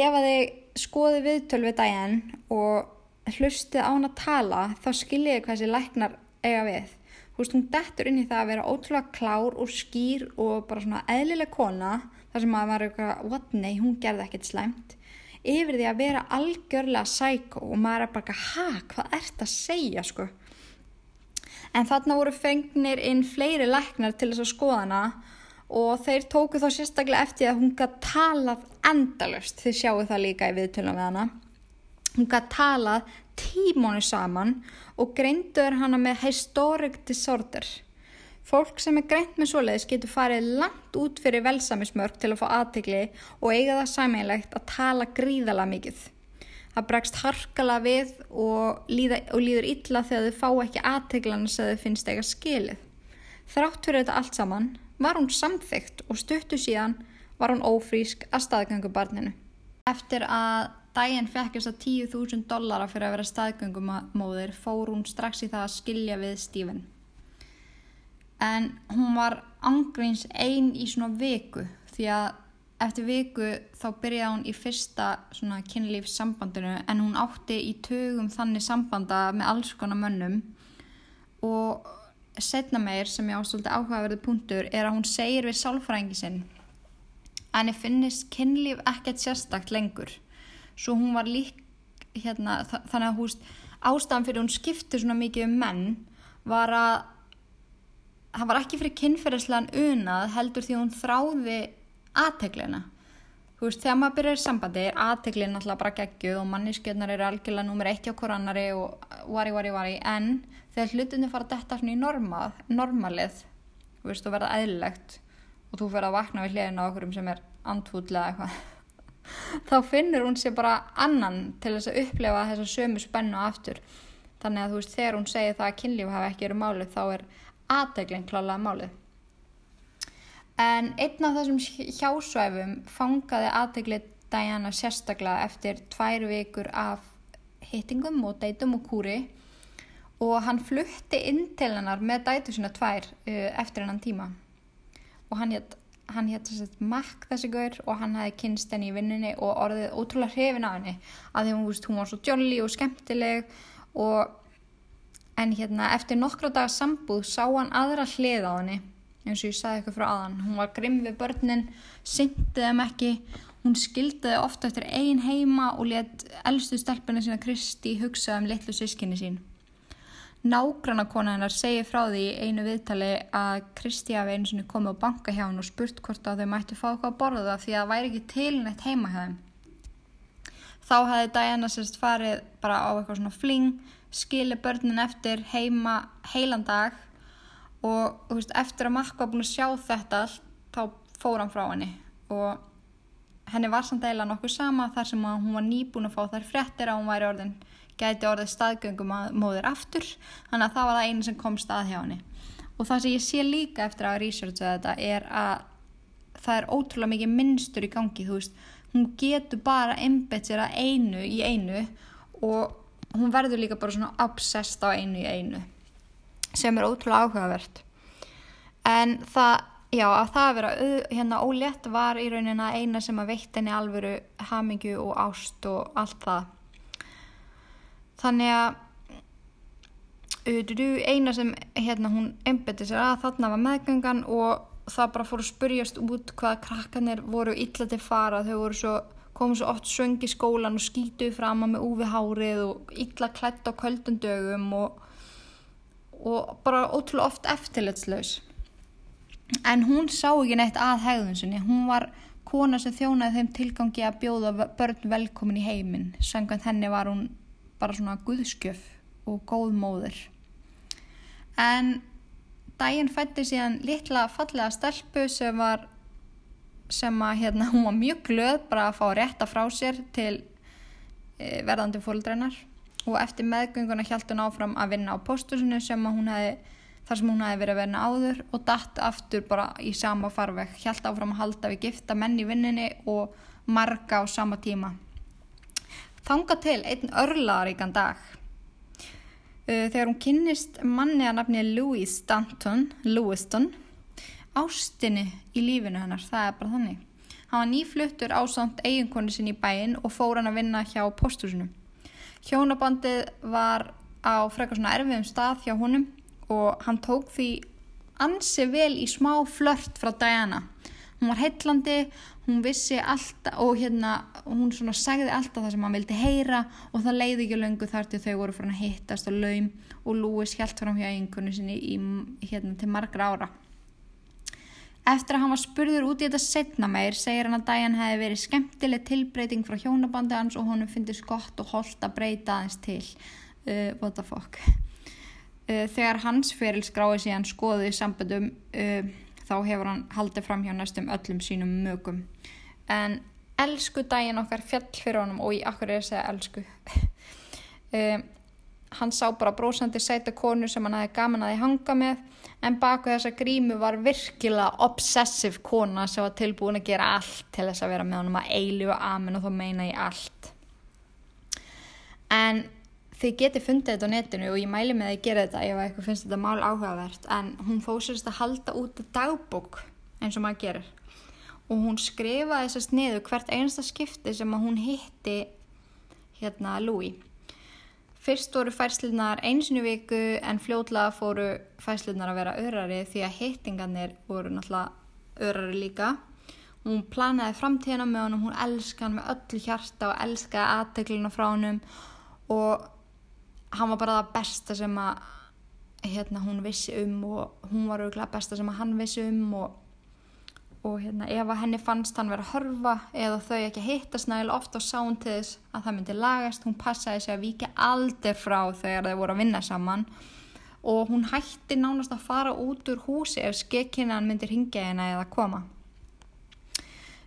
ef að þið skoðu viðtöl við daginn og hlustið á hann að tala þá skiljiði hvað þessi læknar eiga við. Þú veist, hún dettur inn í það að vera ótrúlega klár og skýr og bara svona eðlileg kona þar sem maður var eitthvað, what, nei, hún gerði ekkert slæmt. Yfir því að vera algjörlega sækó og maður er bara, ha, hvað ert að segja, sko? En þarna voru fengnir inn fleiri læknar til þess að skoða hana og þeir tóku þá sérstaklega eftir að hún gæti talað endalust, þið sjáu það líka í viðtölum við hana Hún gæti talað tímónu saman og greindur hana með historic disorder. Fólk sem er greint með svoleiðis getur farið langt út fyrir velsamismörk til að fá aðtegli og eiga það sameinlegt að tala gríðala mikið. Það bregst harkala við og, líða, og líður illa þegar þau fá ekki aðteglana sem þau finnst eitthvað skilið. Þrátt fyrir þetta allt saman var hún samþygt og stuttu síðan var hún ófrísk að staðgangu barninu. Eftir að daginn fekk þess að 10.000 dollara fyrir að vera staðgöngumóðir fór hún strax í það að skilja við Stephen. En hún var angreins einn í svona viku því að eftir viku þá byrjaði hún í fyrsta svona kynlífssambandinu en hún átti í tögum þannig sambanda með alls konar mönnum og setna meir sem ég ástöldið áhugaverði punktur er að hún segir við sálfræðingi sinn að henni finnist kynlíf ekkert sérstakt lengur svo hún var lík hérna, þannig að húst ástæðan fyrir hún skipti svona mikið um menn var að það var ekki fyrir kynferðislegan unað heldur því hún þráði aðteglina þú veist þegar maður byrjar í sambandi er aðteglin alltaf bara geggjuð og manniskjöldnar eru algjörlega nummer eitt hjá korannari og vari vari vari en þegar hlutinni fara detta svona í normað, normalið þú veist þú verða eðlilegt og þú fyrir að vakna við hliðina á okkur sem er andfúdlega eitthvað þá finnur hún sér bara annan til þess að upplefa þessa sömu spennu aftur. Þannig að þú veist þegar hún segir það að kynlíf hafa ekki verið málið þá er aðdeglinn klálega málið. En einn af þessum hjásvæfum fangaði aðdeglið Diana sérstaklega eftir tvær vikur af hittingum og deytum og kúri. Og hann flutti inn til hennar með dætu sína tvær uh, eftir hennan tíma. Og hann hétt hann hétt Mac þessi gaur og hann hafi kynst henni í vinnunni og orðið ótrúlega hrifin af henni að því hún, veist, hún var svo jolly og skemmtileg og en hérna eftir nokkra dagar sambúð sá hann aðra hlið á henni eins og ég sagði eitthvað frá aðan hún var grimm við börnin, syndið þeim ekki hún skildaði ofta eftir ein heima og let elstu stelpina sína Kristi hugsa um litlu sískinni sín Nágranna kona hennar segir frá því einu viðtali að Kristi hafi einu sinni komið á banka hjá henn og spurt hvort að þau mættu fá eitthvað að borða því að það væri ekki tilnætt heima hjá þeim. Þá hefði Diana sérst farið bara á eitthvað svona fling, skili börnin eftir heima heilan dag og veist, eftir að Makka búin að sjá þetta allt þá fór hann frá henni og henni var samt eiginlega nokkuð sama þar sem hún var nýbúin að fá þær frettir að hún væri orðin gæti orðið staðgöngumóðir aftur. Þannig að það var það einu sem kom stað hjá henni. Og það sem ég sé líka eftir að researcha þetta er að það er ótrúlega mikið minnstur í gangi þú veist, hún getur bara embed sér að einu í einu og hún verður líka bara svona obsessed á einu í einu sem er ótrúlega áhugavert. En það, já, að það að vera hérna ólétt var í rauninna eina sem að veitt henni alvöru hamingju og ást og allt það þannig að eina sem hérna hún embedi sér að þarna var meðgöngan og það bara fór að spurjast út hvað krakkanir voru illa til fara. Þau voru svo, komu svo oft söng í skólan og skýtuð fram að með úvi hárið og illa klætt á kvöldundögum og, og bara ótrúlega oft eftirletslaus en hún sá ekki neitt að hegðun sinni. Hún var kona sem þjónaði þeim tilgangi að bjóða börn velkomin í heiminn. Sangant henni var hún bara svona guðskjöf og góð móður en daginn fætti síðan litla fallega stelpu sem var sem að hérna hún var mjög glöð bara að fá rétta frá sér til e, verðandi fólkdreinar og eftir meðgönguna hjælt hún áfram að vinna á postusinu sem að hún hefði þar sem hún hefði verið að verna áður og dætt aftur bara í sama farveg. Hjælt áfram að halda við gifta menn í vinninni og marga á sama tíma þanga til einn örlaríkan dag Uh, þegar hún kynnist manni að nafni Louis Stanton, Lewiston, ástinni í lífinu hennar, það er bara þannig. Hann var nýfluttur ásamt eiginkonu sinni í bæin og fór hann að vinna hjá posthúsinu. Hjónabandið var á frekar svona erfiðum stað hjá honum og hann tók því ansi vel í smá flört frá Diana. Hún var heitlandi, hún vissi alltaf og hérna hún svona sagði alltaf það sem hann vildi heyra og það leiði ekki löngu þar til þau voru frá hann að hittast og laum og Lewis hjælt fram hjá einhvern sinni í, hérna, til margra ára. Eftir að hann var spurður út í þetta setna meir segir hann að Diane hefði verið skemmtileg tilbreyting frá hjónabandi hans og honum finnist gott og holdt að breyta aðeins til. Uh, what the fuck. Uh, þegar hans ferilskráði síðan skoðið í samböndum uh, þá hefur hann haldið fram hjá næstum öllum sínum mögum en elsku daginn okkar fjall fyrir honum og ég akkur er að segja elsku. Um, hann sá bara brósandi sæta konu sem hann hefði gaman að þið hanga með en baku þessa grímu var virkilega obsessiv kona sem var tilbúin að gera allt til þess að vera með honum að eilu og amen og þá meina ég allt. En þið geti fundið þetta á netinu og ég mæli með að gera þetta ef eitthvað finnst þetta mál áhugavert en hún fósist að halda út dagbók eins og maður gerir. Og hún skrifaði þessast niður hvert einasta skipti sem að hún hitti hérna Louis. Fyrst voru færslunar einsinu viku en fljóðlega fóru færslunar að vera örari því að hittingarnir voru náttúrulega örari líka. Hún planaði framtíðina með honum hún elska hann með öllu hjarta og elskaði aðteglina frá honum. Og hann var bara það besta sem að hérna, hún vissi um og hún var auðvitað besta sem að hann vissi um og, og hérna, ef að henni fannst hann verið að horfa eða þau ekki að hitta snæl ofta á sán til þess að það myndi lagast. Hún passaði sig að viki aldrei frá þegar þau voru að vinna saman og hún hætti nánast að fara út úr húsi ef skekkinnan myndir hingja henni eða koma.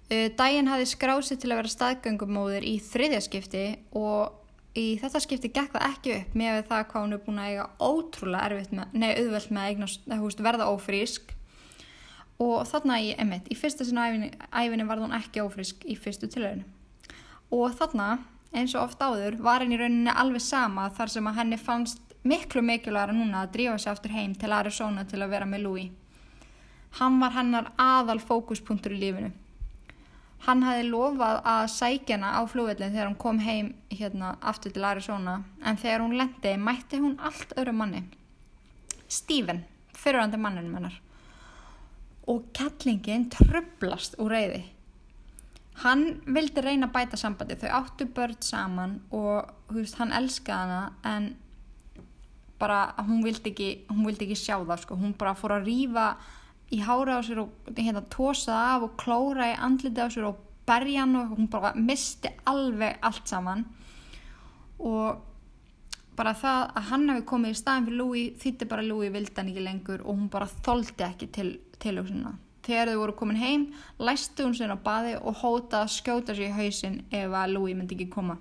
Uh, Dæin hafi skrásið til að vera staðgöngumóðir í þriðjaskipti og í þetta skipti gekk það ekki upp með það hvað hún er búin að eiga ótrúlega erfitt með, nei auðvelt með eignast, veist, verða ófrísk. Og þarna í, einmitt, í fyrsta sinna æfinni, æfinni var hún ekki ófrísk í fyrstu tilhörinu og þarna eins og oft áður var henni rauninni alveg sama þar sem að henni fannst miklu mikilværa núna að drífa sig aftur heim til Arizona til að vera með Louis. Hann var hennar aðal fókuspunktur í lífinu hann hafi lofað að sækjana á flúvillin þegar hún kom heim hérna aftur til Arizona. En þegar hún lendi mætti hún allt öru manni. Stephen, fyrirhandi manninu mennar og kettlingin tröflast úr reyði hann vildi reyna að bæta sambandi þau áttu börn saman og veist, hann elskaði hana en bara hún vildi ekki, hún vildi ekki sjá það sko. hún bara fór að rýfa í hára á sér og hérna tósaði af og klóra í andliti á sér og berja hann og hún bara misti alveg allt saman. Og bara það að hann hefði komið í staðin fyrir Louis þýtti bara Louis vildi hann ekki lengur og hún bara þóldi ekki til tilhjómsuna þegar þau voru komin heim læstu hún sér á baði og hóta að skjóta sér í hausin ef að Louis myndi ekki koma.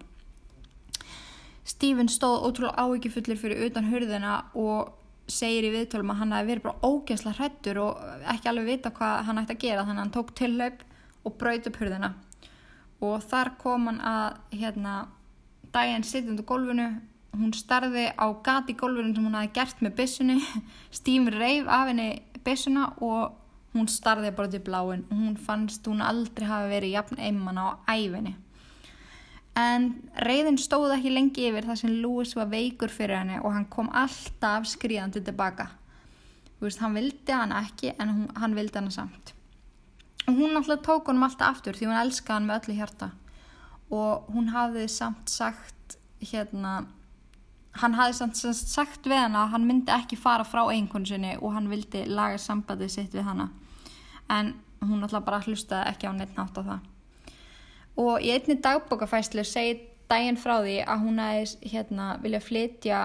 Stephen stóð ótrúlega áhyggjufullir fyrir utan hurðina og segir í viðtölum að hann hefði verið bara ógæsla hrettur og ekki alveg vita hvað hann ætti að gera þannig að hann tók tillaup og braut upp hurðina og þar kom hann að hérna Diane sittund á gólfinu hún starði á gati í gólfinu sem hún hafi gert með bissunni Stephen reif af henni bissuna og hún starði bara til bláin og hún fannst hún aldrei hafi verið jafn einmann á æfinni. En reyðin stóð ekki lengi yfir þar sem Lewis var veikur fyrir henni og hann kom alltaf skrýðandi tilbaka. Þú veist, hann vildi hann ekki en hún, hann vildi hann samt. Og hún alltaf tók honum alltaf aftur því hún elskaði hann með öllu hjarta. Og hún hafði samt sagt hérna hann hafði samt sagt við hana að hann myndi ekki fara frá einhvern sinni og hann vildi laga sambandið sitt við hana en hún alltaf bara hlustaði ekki á neitt nátt á það og í einni dagbókafæslu segir daginn frá því að hún hefði hérna vilja flytja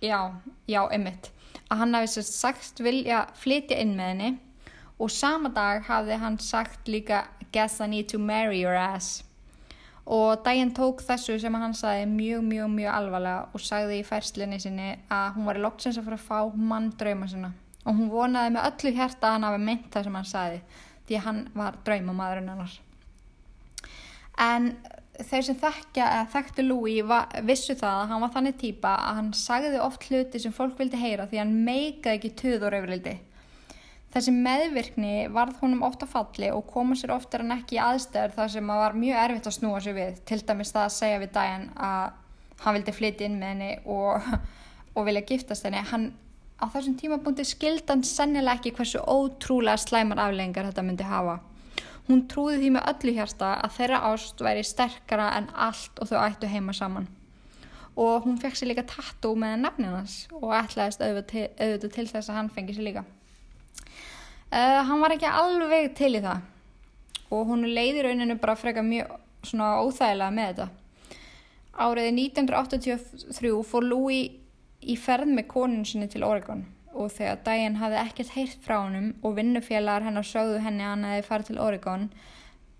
já, já, emitt að hann hefði sagt vilja flytja inn með henni og sama dag hafði hann sagt líka guess I need to marry your ass. Og daginn tók þessu sem hann sagði mjög, mjög, mjög alvarlega og sagði í færslinni sinni að hún var í loksins að fara að fá mann drauma sinna. Og hún vonaði með öllu hérta að hann hafi mynd það sem hann sagði því hann var draumamadurinn annars en þeir sem þekkja, þekktu Louis vissu það að hann var þannig týpa að hann sagði oft hluti sem fólk vildi heyra því hann meikaði ekki tuður yfirildi Þessi meðvirkni varð honum ofta falli og koma sér oftar en ekki í aðstæður þar sem það var mjög erfitt að snúa sér við. Til dæmis það að segja við Diane að hann vildi flytja inn með henni og, og vilja giftast henni. Hann, á þessum tímabúndi skildan sennilega ekki hversu ótrúlega slæmar afleggingar þetta myndi hafa. Hún trúði því með öllu hérsta að þeirra ást væri sterkara en allt og þau ættu heima saman. Og hún fekk sér líka tattoo með nafninans og ætlaðist auðvitað til, þess að hann fengi sér líka. Uh, hann var ekki alveg til í það og hún leiði rauninu bara freka mjög svona óþægilega með þetta. Árið 1983 fór Louis í ferð með konun sinni til Oregon og þegar Diane hafði ekkert heyrt frá hennum og vinnufélagar hennar sögðu henni að hann hefði farið til Oregon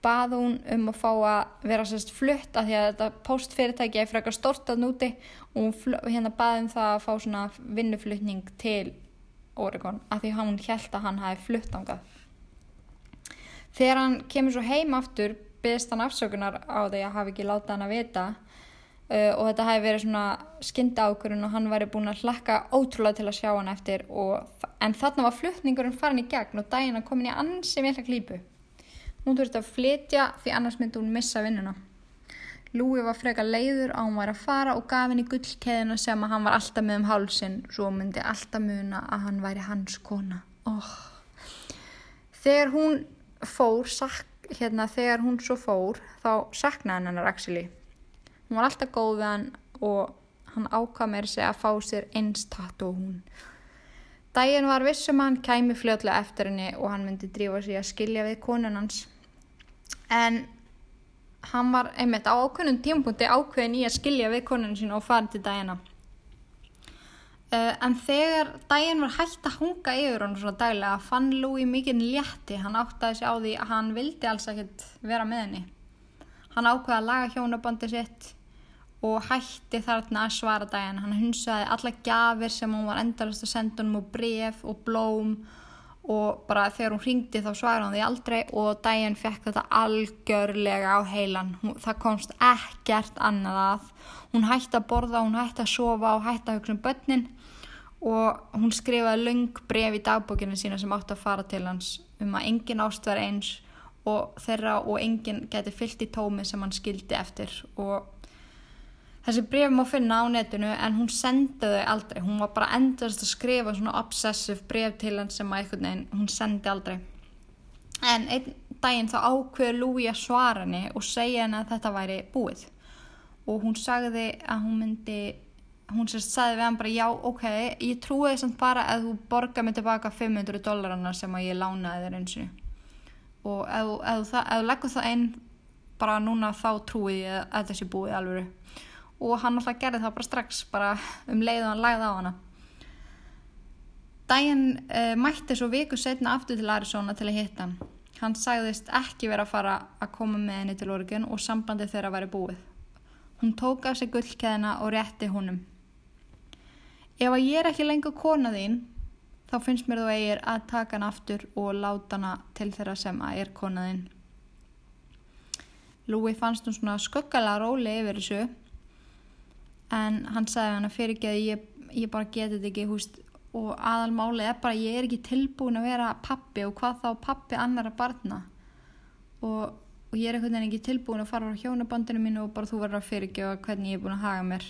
bað hún um að fá að vera sérst flutt af því að þetta postfyrirtæki er frekar stort að núti og hérna baði um það að fá svona vinnuflutning til Oregon af því hann held að hann hafi flutt ángað. Þegar hann kemur svo heim aftur byggðist hann afsökunar á því að hafi ekki látað hann að vita uh, og þetta hafi verið svona skyndi ákurinn og hann væri búin að hlakka ótrúlega til að sjá hann eftir og, en þarna var flutningurinn farin í gegn og daginn að komin í ansi vel að klípu. Hún þurfti að flytja því annars myndi hún missa vinnuna. Lúi var freka leiður á hann var að fara og gaf henni gullkeðina sem að hann var alltaf með um hálsin svo myndi alltaf muna að hann væri hans kona oh. þegar hún fór sak, hérna, þegar hún svo fór þá saknaði hann hennar actually hún var alltaf góð við hann og hann ákvað með sig að fá sér einstatt og hún. Daginn var vissum að hann kæmi fljóðlega eftir henni og hann myndi drífa sig að skilja við konun hans. En hann var einmitt á ákveðnum tímpunkti ákveðin í að skilja við konunum sína og fara til dagina. Uh, en þegar daginn var hægt að hunga yfir hann svona daglega fann Louis mikið létti. Hann áttaði sig á því að hann vildi alls ekkert vera með henni. Hann ákveði að laga hjónabandi sitt og hætti þarna að svara daginn. Hann hunsaði alla gafir sem hann var endalast að senda hann og bref og blóm og bara þegar hún ringdi þá svaraði hann því aldrei og daginn fekk þetta algjörlega á heilan. Hún, það komst ekkert annað að. Hún hætti að borða, hún hætti að sofa og hætti að hugsa um börnin og hún skrifaði laung bref í dagbókinu sína sem átti að fara til hans um að engin ást verði eins og þeirra og engin geti fyllt í tómi sem hann skildi eftir og Þessi bref má finna á netinu en hún sendi þau aldrei. Hún var bara endast að skrifa svona obsessive bref til hann sem að einhvern veginn hún sendi aldrei. En einn daginn þá ákveður Lúi að svara henni og segja henni að þetta væri búið. Og hún sagði að hún myndi, hún sérst sagði við hann bara já ok, ég trúi þess að bara að þú borga mig tilbaka 500 dólarana sem að ég lánaði þér eins og og ef þú leggur það einn bara núna þá trúi ég að sé búið alveg og hann alltaf gerði það bara strax bara um leið og hann lagði á hana Dæin uh, eh, mætti svo viku setna aftur til Arizona til að hitta hann hann sagðist ekki vera að fara að koma með henni til Oregon og sambandi þeirra væri búið Hún tók af sig gullkeðina og rétti honum. Ef að ég er ekki lengur kona þín, þá finnst mér þú eigir að taka hann aftur og láta hana til þeirra sem að er kona þín. Lúi fannst hún svona sköggala róli yfir þessu en hann sagði hann að fyrir ekki að ég, ég bara geti þetta ekki húst og aðalmáli er bara ég er ekki tilbúin að vera pappi og hvað þá pappi annara barna og og ég er einhvern veginn ekki tilbúin að fara á hjónabandinu mínu og bara þú verður að fyrirgefa hvernig ég er búin að haga mér.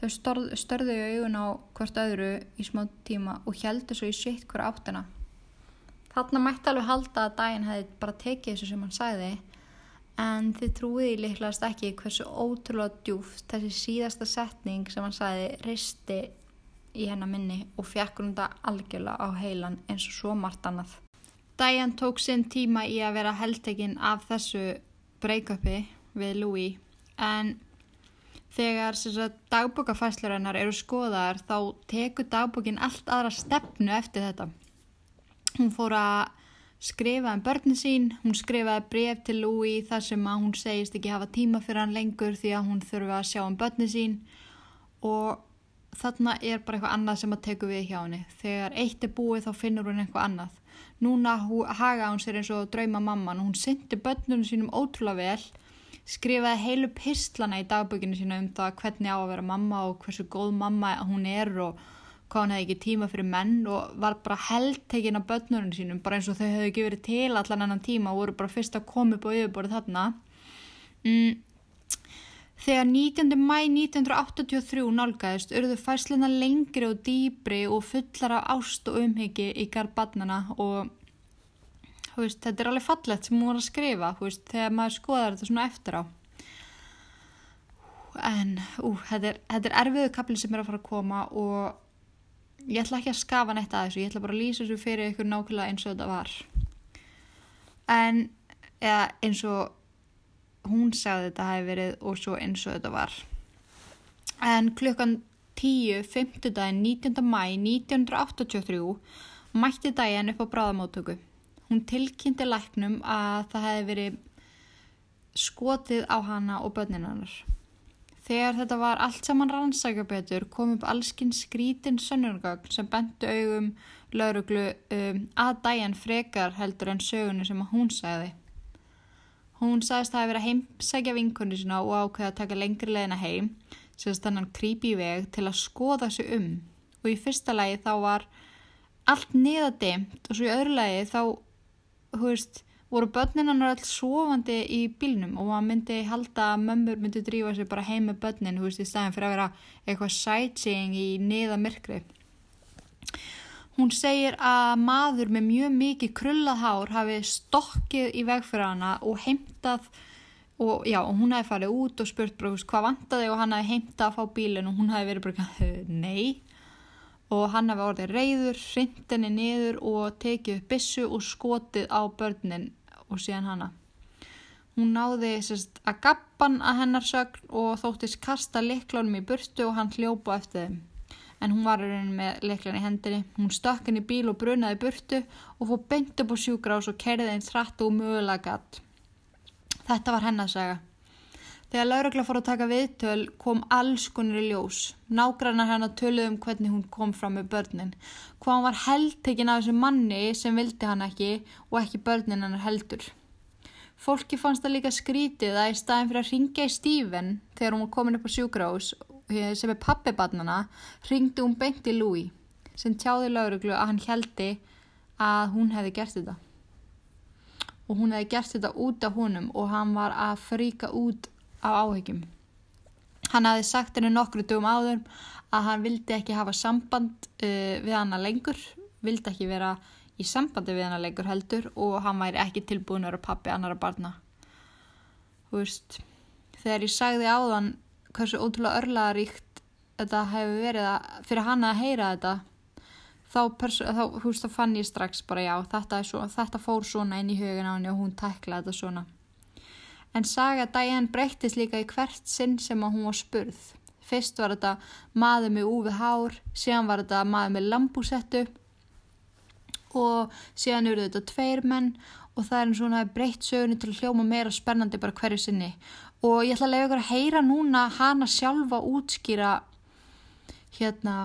Þau störð, störðu í augun á hvert öðru í smá tíma og heldur svo í sitt hver áttuna. Þarna mætti alveg halda að daginn hefði bara tekið þessu sem hann sæði en þið trúiði líklegast ekki hversu ótrúlega djúft þessi síðasta setning sem hann sæði risti í hennar minni og fekk hún þetta algjörlega á heilan eins og svo margt annað. Diane tók sinn tíma í að vera heldtekinn af þessu break-upi við Louis en þegar dagbókafæslur hennar eru skoðaðar þá tekur dagbókin allt aðra stefnu eftir þetta. Hún fór að skrifa um börnin sín, hún skrifaði bref til Louis þar sem að hún segist ekki hafa tíma fyrir hann lengur því að hún þurfa að sjá um börnin sín og þarna er bara eitthvað annað sem að teku við hjá henni. Þegar eitt er búið þá finnur hún eitthvað annað núna haga hún sér eins og drauma mamman og hún syndi börnunum sínum ótrúlega vel skrifaði heilu pistlana í dagbökinu sína um það hvernig á að vera mamma og hversu góð mamma hún er og hvað hún hefði ekki tíma fyrir menn og var bara heldtegin af börnunum sínum bara eins og þau hefði ekki verið til allan annan tíma og voru bara fyrst að koma upp á yfirborið þarna mm. Þegar 19. mæ 1983 nálgæðist urðu fæsluna lengri og dýbri og fullar af ást og umhyggi í garð barnana og veist, þetta er alveg fallett sem hún var að skrifa veist, þegar maður skoðar þetta svona eftir á. En ú, þetta er, er erfiðu kapli sem er að fara að koma og ég ætla ekki að skafa neitt að þessu, ég ætla bara að lýsa þessu fyrir ykkur nákvæmlega eins og þetta var. En eða, eins og hún sagði þetta hafi verið og svo eins og þetta var. En klukkan 10, 5. daginn, 19. mæ 1983 mætti daginn upp á bráðamóttöku. Hún tilkynnti læknum að það hefði verið skotið á hana og börninannar. Þegar þetta var allt saman rannsækjabetur kom upp allskinn skrítin sönnurgagn sem bentu augum lauruglu um, að daginn frekar heldur en sögunu sem hún sagði. Hún sagðist að það hefði verið að heimsækja vinkonu sína og ákveða að taka lengri leðina heim, sérst þannig creepy veg til að skoða sig um. Og í fyrsta lagi þá var allt niðadimt og svo í öðru lagi þá, hú veist, voru börninannar alls sofandi í bílnum og maður myndi halda að mömmur myndi drífa sig bara heim með börnin, hú veist, í staðin fyrir að vera eitthvað sightseeing í niðamirkri. Hún segir að maður með mjög mikið krullað hár hafi stokkið í veg fyrir hana og heimtað og já, og hún hafi farið út og spurt bara hvað vantaði og hann hafi heimtað að fá bílinn og hún hafi verið bara nei og hann hafi orðið reyður, hrindinni niður og tekið upp bissu og skotið á börnin og síðan hana. Hún náði sérst að gappan að hennar sögn og þóttist kasta liklónum í burtu og hann hljópa eftir þeim en hún var í rauninu með leiklan í hendinni. Hún stökk inn í bíl og brunaði burtu og fór beint upp á sjúgrás og kerði einn þratt og mögulega gatt. Þetta var hennarsaga. Þegar laurugla fór að taka viðtöl kom alls konur í ljós. Nágrannar hennar töluð um hvernig hún kom fram með börnin. Hvað hann var heldtekinn af þessu manni sem vildi hann ekki og ekki börnin hennar heldur. Fólki fannst það líka skrítið að í staðin fyrir að ringja í Stífen þegar hún var komin upp á sjúgrás sem er pappibarnana ringdi hún beint í Louis sem tjáði lauruglu að hann heldi að hún hefði gert þetta og hún hefði gert þetta út af honum og hann var að fríka út á áhegjum hann hefði sagt henni nokkru dögum áður að hann vildi ekki hafa samband uh, við hana lengur vildi ekki vera í sambandi við hana lengur heldur og hann væri ekki tilbúin að vera pappi annara barna. Þú veist þegar ég sagði áðan hversu ótrúlega örlaðaríkt þetta hefur verið að, fyrir hana að heyra þetta þá, þá, húst, þá fann ég strax bara já þetta, svo, þetta fór svona inn í hugin á henni og hún tæklaði þetta svona en saga Diane breyttist líka í hvert sinn sem að hún var spurð. Fyrst var þetta maður með úfið hár síðan var þetta maður með lambúsettu og síðan eru þetta tveir menn og það er eins og hún hafi breytt sögunni til að hljóma meira spennandi bara hverju sinni. Og ég ætla að lega ykkur að heyra núna hana sjálfa útskýra hérna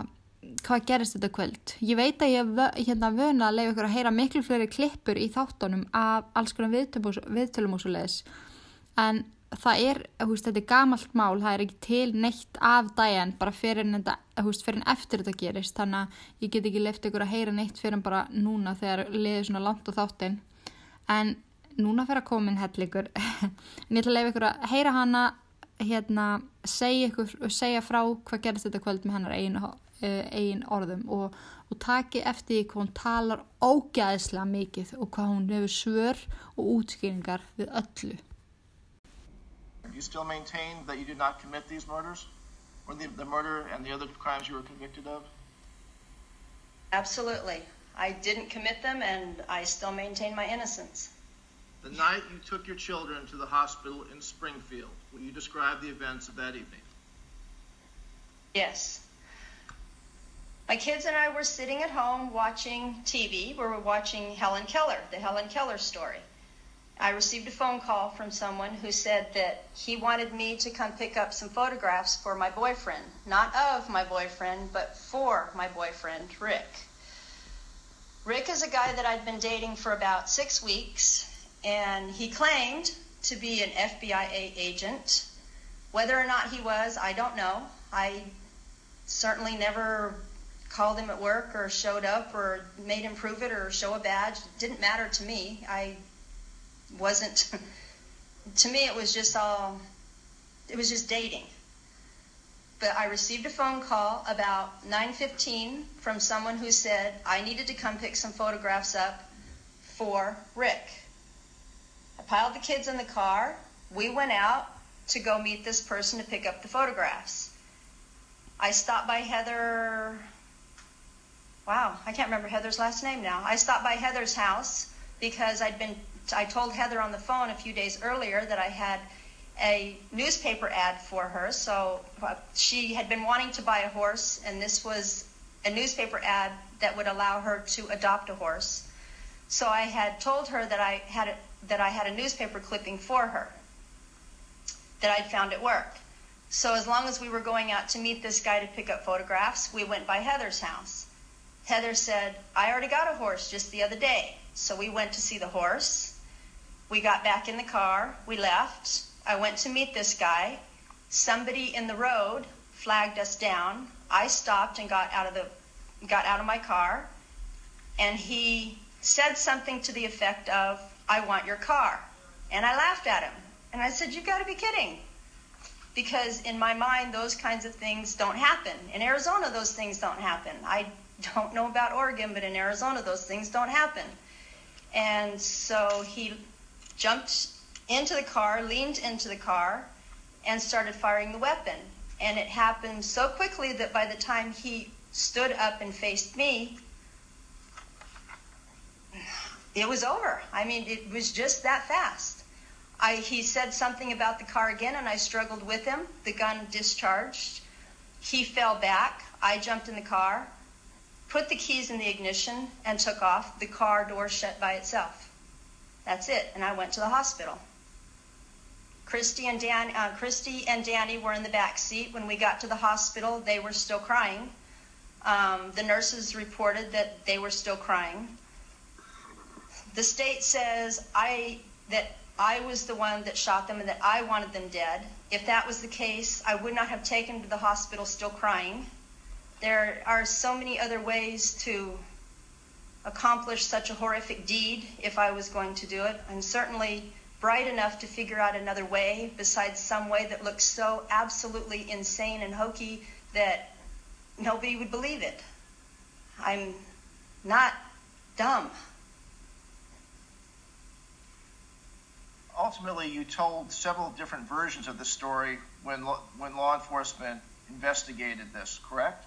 hvað gerist þetta kvöld. Ég veit að ég hérna vöna að lega ykkur að heyra miklu fleiri klippur í þáttunum af alls konar viðtölum og svo leiðis en það er, húst, þetta er gamalt mál, það er ekki til neitt af dæjan bara fyrir en, þetta, húst, fyrir en eftir þetta gerist. Þannig að ég get ekki leift ykkur að heyra neitt fyrir en bara núna þegar liðið svona langt á þáttin en núna fyrir að koma inn hellikur en ég ætla að leifa ykkur að heyra hana hérna, segja, ykkur, segja frá hvað gerist þetta kvöld með hennar einu, einu orðum. Og, og taki eftir hvað hún talar ógæðislega mikið og hvað hún hefur svör og útskýringar við öllu you still maintain that you did not commit these murders? Or the, the murder and the other crimes you were convicted of? Absolutely. I didn't commit them and I still maintain my innocence. The night you took your children to the hospital in Springfield, will you describe the events of that evening? Yes. My kids and I were sitting at home watching TV. We were watching Helen Keller, the Helen Keller story. I received a phone call from someone who said that he wanted me to come pick up some photographs for my boyfriend. Not of my boyfriend, but for my boyfriend, Rick. Rick is a guy that I'd been dating for about six weeks, and he claimed to be an FBI agent. Whether or not he was, I don't know. I certainly never called him at work or showed up or made him prove it or show a badge. It didn't matter to me. I wasn't to me it was just all it was just dating. But i received a phone call about 9.15 from someone who said i needed to come pick some photographs up for rick. I piled the kids in the car. We went out to go meet this person to pick up the photographs. I stopped by heather wow i can't remember heather's last name now. I stopped by heather's house because i'd been I told Heather on the phone a few days earlier that I had a newspaper ad for her. So uh, she had been wanting to buy a horse, and this was a newspaper ad that would allow her to adopt a horse. So I had told her that I had a, that I had a newspaper clipping for her that I'd found at work. So as long as we were going out to meet this guy to pick up photographs, we went by Heather's house. Heather said, "I already got a horse just the other day." So we went to see the horse. We got back in the car. We left. I went to meet this guy. Somebody in the road flagged us down. I stopped and got out of the got out of my car and he said something to the effect of, I want your car. And I laughed at him. And I said, You've got to be kidding. Because in my mind, those kinds of things don't happen. In Arizona, those things don't happen. I don't know about Oregon, but in Arizona, those things don't happen. And so he jumped into the car, leaned into the car, and started firing the weapon. And it happened so quickly that by the time he stood up and faced me, it was over. I mean, it was just that fast. I, he said something about the car again, and I struggled with him. The gun discharged. He fell back. I jumped in the car, put the keys in the ignition, and took off. The car door shut by itself. That's it. And I went to the hospital. Christy and Dan, uh, Christy and Danny were in the back seat. When we got to the hospital, they were still crying. Um, the nurses reported that they were still crying. The state says I that I was the one that shot them and that I wanted them dead. If that was the case, I would not have taken them to the hospital still crying. There are so many other ways to accomplish such a horrific deed if I was going to do it. I'm certainly bright enough to figure out another way besides some way that looks so absolutely insane and hokey that nobody would believe it. I'm not dumb. Ultimately, you told several different versions of the story when when law enforcement investigated this, correct?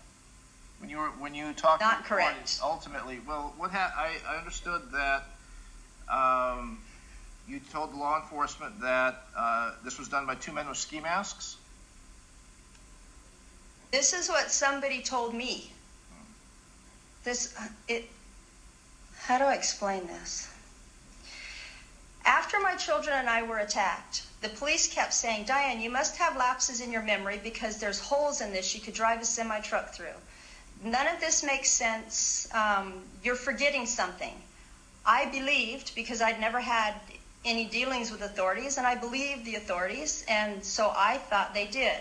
When you were when you talked not correct. ultimately well what ha- I, I understood that um, you told law enforcement that uh, this was done by two men with ski masks? This is what somebody told me. This it how do i explain this? After my children and I were attacked, the police kept saying, Diane, you must have lapses in your memory because there's holes in this. You could drive a semi truck through. None of this makes sense. Um, you're forgetting something. I believed because I'd never had any dealings with authorities, and I believed the authorities, and so I thought they did.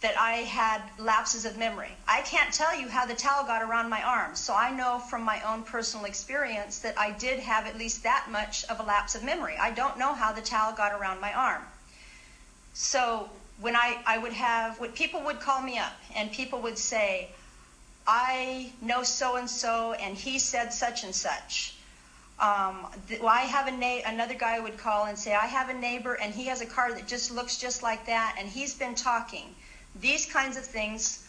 That I had lapses of memory. I can't tell you how the towel got around my arm, so I know from my own personal experience that I did have at least that much of a lapse of memory. I don't know how the towel got around my arm. So when I, I would have, when people would call me up and people would say, I know so and so, and he said such and such. Um, well, I have a na- another guy would call and say, I have a neighbor, and he has a car that just looks just like that, and he's been talking. These kinds of things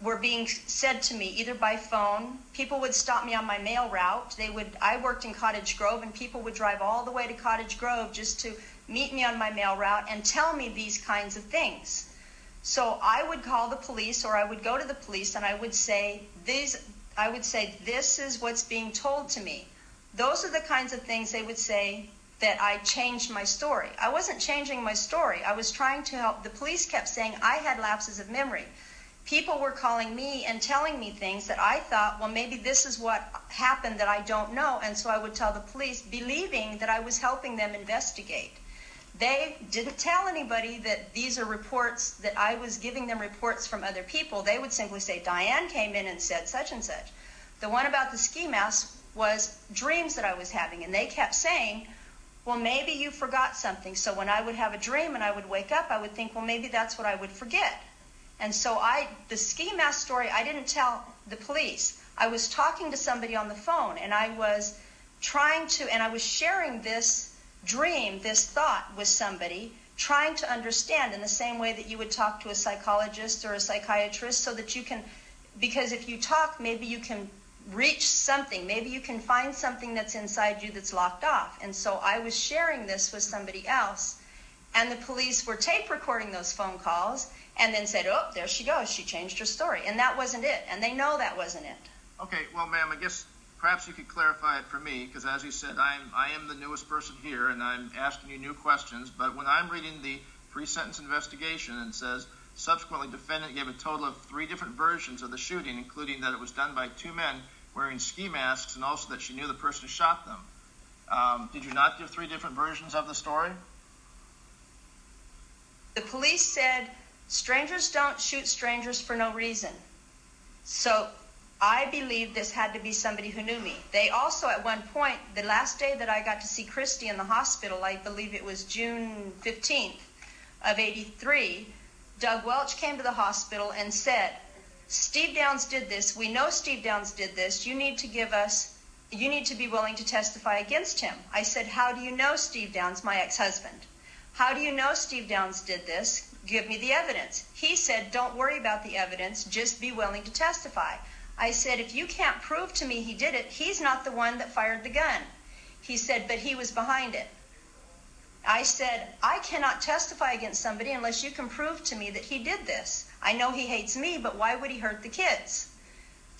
were being said to me either by phone. People would stop me on my mail route. They would. I worked in Cottage Grove, and people would drive all the way to Cottage Grove just to meet me on my mail route and tell me these kinds of things. So I would call the police or I would go to the police and I would say these I would say this is what's being told to me. Those are the kinds of things they would say that I changed my story. I wasn't changing my story. I was trying to help. The police kept saying I had lapses of memory. People were calling me and telling me things that I thought, well, maybe this is what happened that I don't know. And so I would tell the police, believing that I was helping them investigate. They didn't tell anybody that these are reports, that I was giving them reports from other people. They would simply say, Diane came in and said such and such. The one about the ski mask was dreams that I was having. And they kept saying, well, maybe you forgot something. So when I would have a dream and I would wake up, I would think, well, maybe that's what I would forget. And so I, the ski mask story, I didn't tell the police. I was talking to somebody on the phone and I was trying to, and I was sharing this dream, this thought with somebody, trying to understand in the same way that you would talk to a psychologist or a psychiatrist so that you can, because if you talk, maybe you can reach something. Maybe you can find something that's inside you that's locked off. And so I was sharing this with somebody else, and the police were tape recording those phone calls and then said, oh, there she goes. She changed her story. And that wasn't it. And they know that wasn't it. Okay, well, ma'am, I guess perhaps you could clarify it for me, because as you said, I'm, I am the newest person here, and I'm asking you new questions. But when I'm reading the pre-sentence investigation and says subsequently defendant gave a total of three different versions of the shooting, including that it was done by two men wearing ski masks, and also that she knew the person who shot them. Um, did you not give three different versions of the story? The police said strangers don't shoot strangers for no reason. So I believe this had to be somebody who knew me. They also, at one point, the last day that I got to see Christy in the hospital, I believe it was June 15th of 83, Doug Welch came to the hospital and said, Steve Downs did this. We know Steve Downs did this. You need to give us, you need to be willing to testify against him. I said, How do you know Steve Downs, my ex husband? How do you know Steve Downs did this? Give me the evidence. He said, Don't worry about the evidence, just be willing to testify. I said, if you can't prove to me he did it, he's not the one that fired the gun. He said, but he was behind it. I said, I cannot testify against somebody unless you can prove to me that he did this. I know he hates me, but why would he hurt the kids?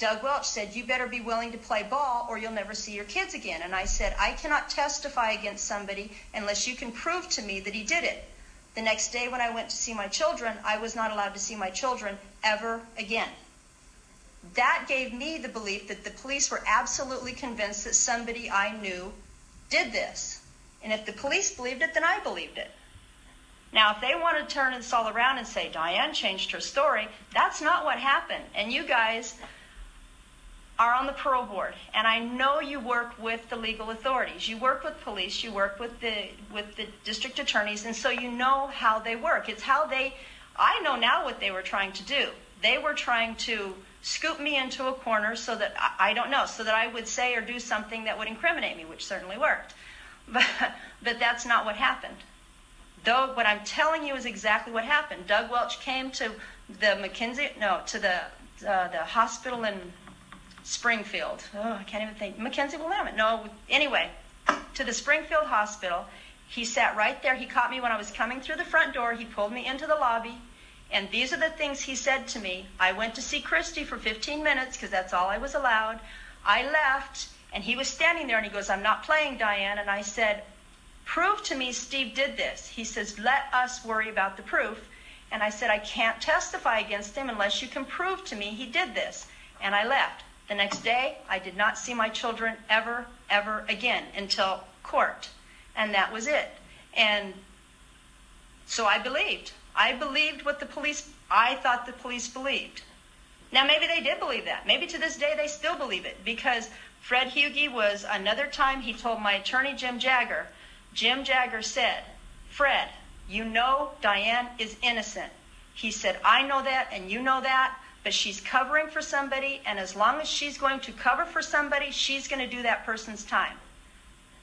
Doug Welch said, You better be willing to play ball or you'll never see your kids again. And I said, I cannot testify against somebody unless you can prove to me that he did it. The next day, when I went to see my children, I was not allowed to see my children ever again that gave me the belief that the police were absolutely convinced that somebody I knew did this. And if the police believed it, then I believed it. Now, if they want to turn this all around and say Diane changed her story, that's not what happened. And you guys are on the parole board, and I know you work with the legal authorities. You work with police, you work with the with the district attorneys, and so you know how they work. It's how they. I know now what they were trying to do. They were trying to scoop me into a corner so that I, don't know, so that I would say or do something that would incriminate me, which certainly worked. But, but that's not what happened. Though what I'm telling you is exactly what happened. Doug Welch came to the McKenzie, no, to the uh, the hospital in Springfield. Oh, I can't even think. McKenzie Willamette. No, anyway, to the Springfield Hospital. He sat right there. He caught me when I was coming through the front door. He pulled me into the lobby. And these are the things he said to me. I went to see Christy for 15 minutes because that's all I was allowed. I left, and he was standing there, and he goes, I'm not playing, Diane. And I said, Prove to me Steve did this. He says, Let us worry about the proof. And I said, I can't testify against him unless you can prove to me he did this. And I left. The next day, I did not see my children ever, ever again until court. And that was it. And so I believed. I believed what the police, I thought the police believed. Now, maybe they did believe that. Maybe to this day they still believe it because Fred Hugie was another time he told my attorney, Jim Jagger, Jim Jagger said, Fred, you know Diane is innocent. He said, I know that and you know that, but she's covering for somebody, and as long as she's going to cover for somebody, she's going to do that person's time.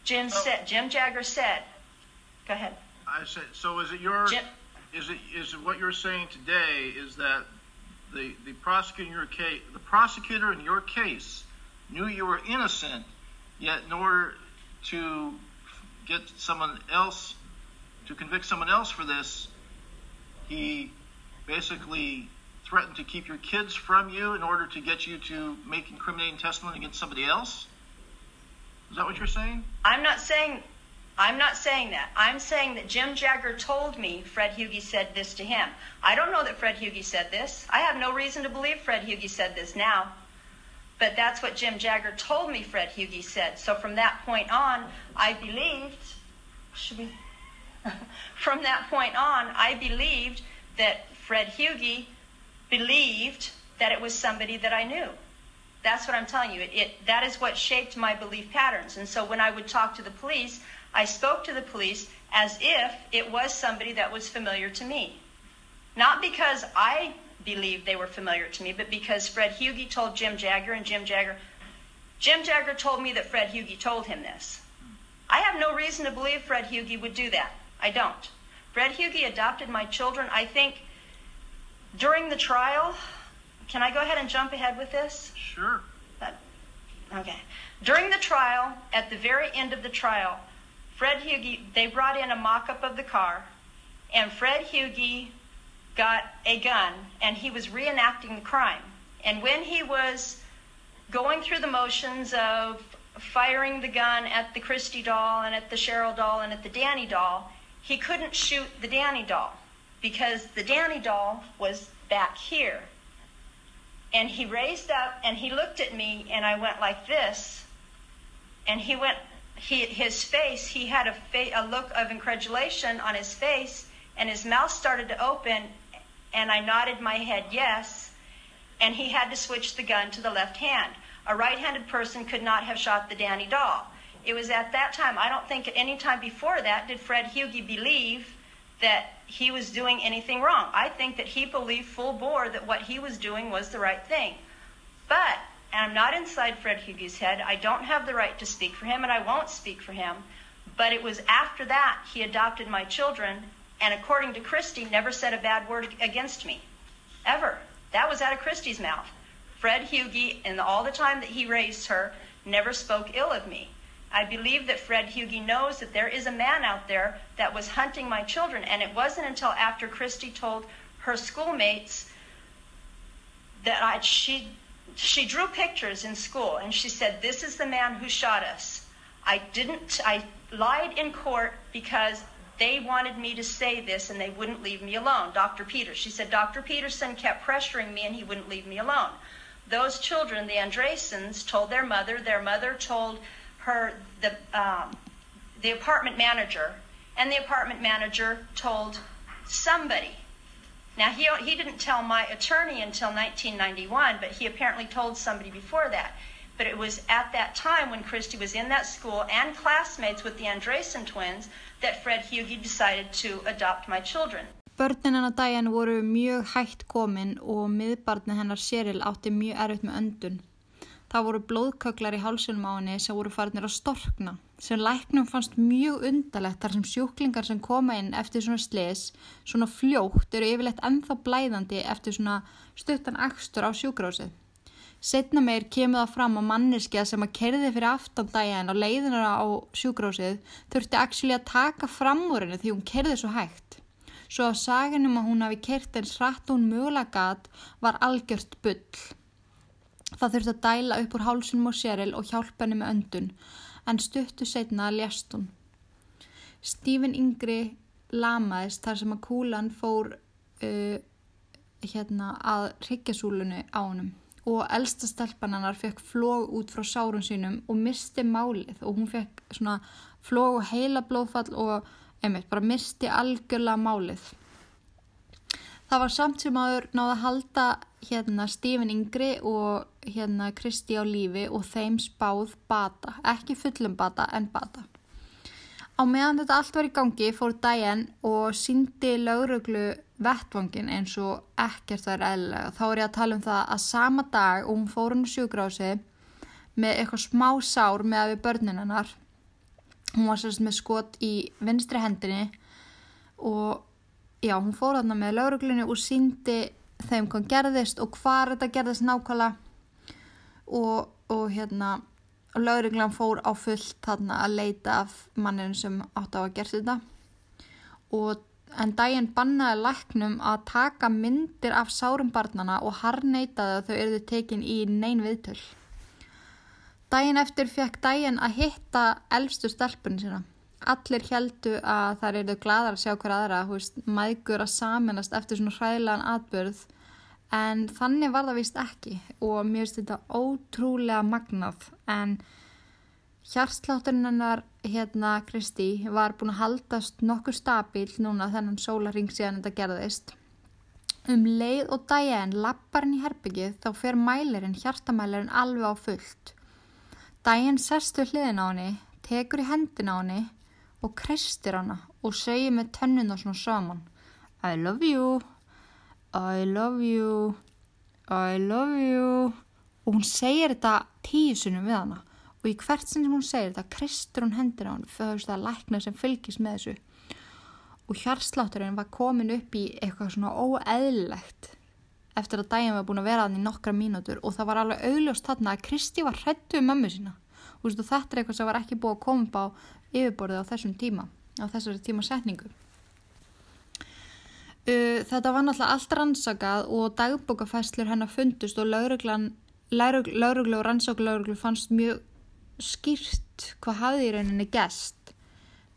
Jim Oh. said, Jim Jagger said, go ahead. I said, so is it your, Jim, is it, is it what you're saying today is that the, the prosecutor in your case, the prosecutor in your case knew you were innocent, yet in order to get someone else, to convict someone else for this, he basically threatened to keep your kids from you in order to get you to make incriminating testimony against somebody else? Is that what you're saying? I'm not saying I'm not saying that. I'm saying that Jim Jagger told me Fred Hugie said this to him. I don't know that Fred Hugie said this. I have no reason to believe Fred Hugie said this now. But that's what Jim Jagger told me Fred Hugie said. So from that point on, I believed should we from that point on, I believed that Fred Hugie believed that it was somebody that I knew. That's what I'm telling you. It, it, that is what shaped my belief patterns. And so when I would talk to the police, I spoke to the police as if it was somebody that was familiar to me. Not because I believed they were familiar to me, but because Fred Hugie told Jim Jagger, and Jim Jagger, Jim Jagger told me that Fred Hugie told him this. I have no reason to believe Fred Hugie would do that. I don't. Fred Hugie adopted my children, I think, during the trial. Can I go ahead and jump ahead with this? Sure. That- Okay. During the trial, at the very end of the trial, Fred Hugie, they brought in a mock up of the car, and Fred Hugie got a gun, and he was reenacting the crime. And when he was going through the motions of firing the gun at the Christie doll, and at the Cheryl doll, and at the Danny doll, he couldn't shoot the Danny doll because the Danny doll was back here. And he raised up and he looked at me and I went like this. And he went, he, his face, he had a, fa- a look of incredulation on his face and his mouth started to open and I nodded my head yes. And he had to switch the gun to the left hand. A right handed person could not have shot the Danny doll. It was at that time, I don't think at any time before that did Fred Hugie believe that he was doing anything wrong. I think that he believed full bore that what he was doing was the right thing. But, and I'm not inside Fred Hugie's head, I don't have the right to speak for him, and I won't speak for him. But it was after that he adopted my children, and according to Christie, never said a bad word against me. Ever. That was out of Christie's mouth. Fred Hugie, in all the time that he raised her, never spoke ill of me. I believe that Fred Hugie knows that there is a man out there that was hunting my children, and it wasn't until after Christy told her schoolmates that I, she, she drew pictures in school, and she said, "This is the man who shot us." I didn't. I lied in court because they wanted me to say this, and they wouldn't leave me alone. Dr. Peters. She said Dr. Peterson kept pressuring me, and he wouldn't leave me alone. Those children, the Andresens, told their mother. Their mother told her the um, the apartment manager, and the apartment manager told somebody. Now he he didn't tell my attorney until 1991, but he apparently told somebody before that. But it was at that time when Christy was in that school and classmates with the Andresen twins that Fred Hugie decided to adopt my children. Börnin hennar Diane voru mjög hægt komin og miðbarnið hennar Cheryl átti mjög erfitt með öndun. Það voru blóðköklar í hálsunum á henni sem voru farinir að storkna, sem læknum fannst mjög undalegt þar sem sjúklingar sem koma inn eftir svona slis, svona fljótt, eru yfirleitt ennþá blæðandi eftir svona stuttan akstur á sjúkrásið. Setna meir kemur það fram að manneskja sem að kerði fyrir aftan daginn á leiðinara á sjúkrásið þurfti actually að taka fram úr henni því hún kerði svo hægt. Svo að sagan um að hún hafi kert eins hratt og hún mögulega gat var algjört bull. Það þurfti að dæla upp úr hálsunum og séril og hjálpa henni með öndun, en stuttu setna lést hún. Stífin yngri lamaðist þar sem að kúlan fór uh, hérna, að hryggjasúlunu á honum og elsta stelpanannar fekk flóg út frá sárum sínum og misti málið og hún fekk svona flóg og heila blóðfall og einmitt bara misti algjörlega málið. Það var samt sem aður náða að halda hérna Stífin Yngri og hérna Kristi á lífi og þeim spáð bata, ekki fullum bata en bata. Á meðan þetta allt var í gangi fór Diane og síndi lauruglu vettvangin eins og ekkert er eðlega. Þá er ég að tala um það að sama dag og hún fór hún sjúgrási með eitthvað smá sár með að við börnin hennar. Hún var sérst með skot í vinstri hendinni og já, hún fór þarna með lauruglunni og síndi þeim hvað gerðist og hvað þetta gerðist nákvæmlega og, og hérna og lauruglan fór á fullt þarna að leita af manninu sem átt á að gera þetta og en daginn bannaði læknum að taka myndir af sárum barnana og harneitaði að þau eruðu tekin í neyn viðtöl. Daginn eftir fekk daginn að hitta elstu stelpunni sína. Allir heldu að þær eruðu gladar að sjá hver aðra, veist, mægur að saminast eftir svona hræðilegan atbyrð en þannig var það vist ekki. Og mér finnst þetta ótrúlega magnað. En hjartslátturinn hennar hérna Kristi var búin að haldast nokkur stabíl núna þennan sólaring síðan þetta gerðist. Um leið og Diane lappar henni í herbyggið þá fer mælirinn, hjartamælirinn alveg á fullt. Diane sestu hliðin á henni tekur í hendin á henni og kristir hana og segir með tönnuna svona saman. I love you I love you, I love you. Og hún segir þetta tíu sunum við hana. Og í hvert sinn sem hún segir þetta kristur hún hendur á hann fyrir það lækna sem fylgis með þessu. Og hjarslátturinn var komin upp í eitthvað svona óeðlilegt eftir að daginn var búin að vera hann í nokkra mínútur. Og það var alveg augljóst þarna að Kristi var hrettu um mömmu sína. Og þetta er eitthvað sem var ekki búið að koma upp á yfirborðið á þessum tíma á þessari tímasetningu. Uh, þetta var náttúrulega allt rannsakað og dagbókafæslur hennar fundust og lauruglu og rannsóklauruglu fannst mjög skýrt hvað hafði í rauninni gest.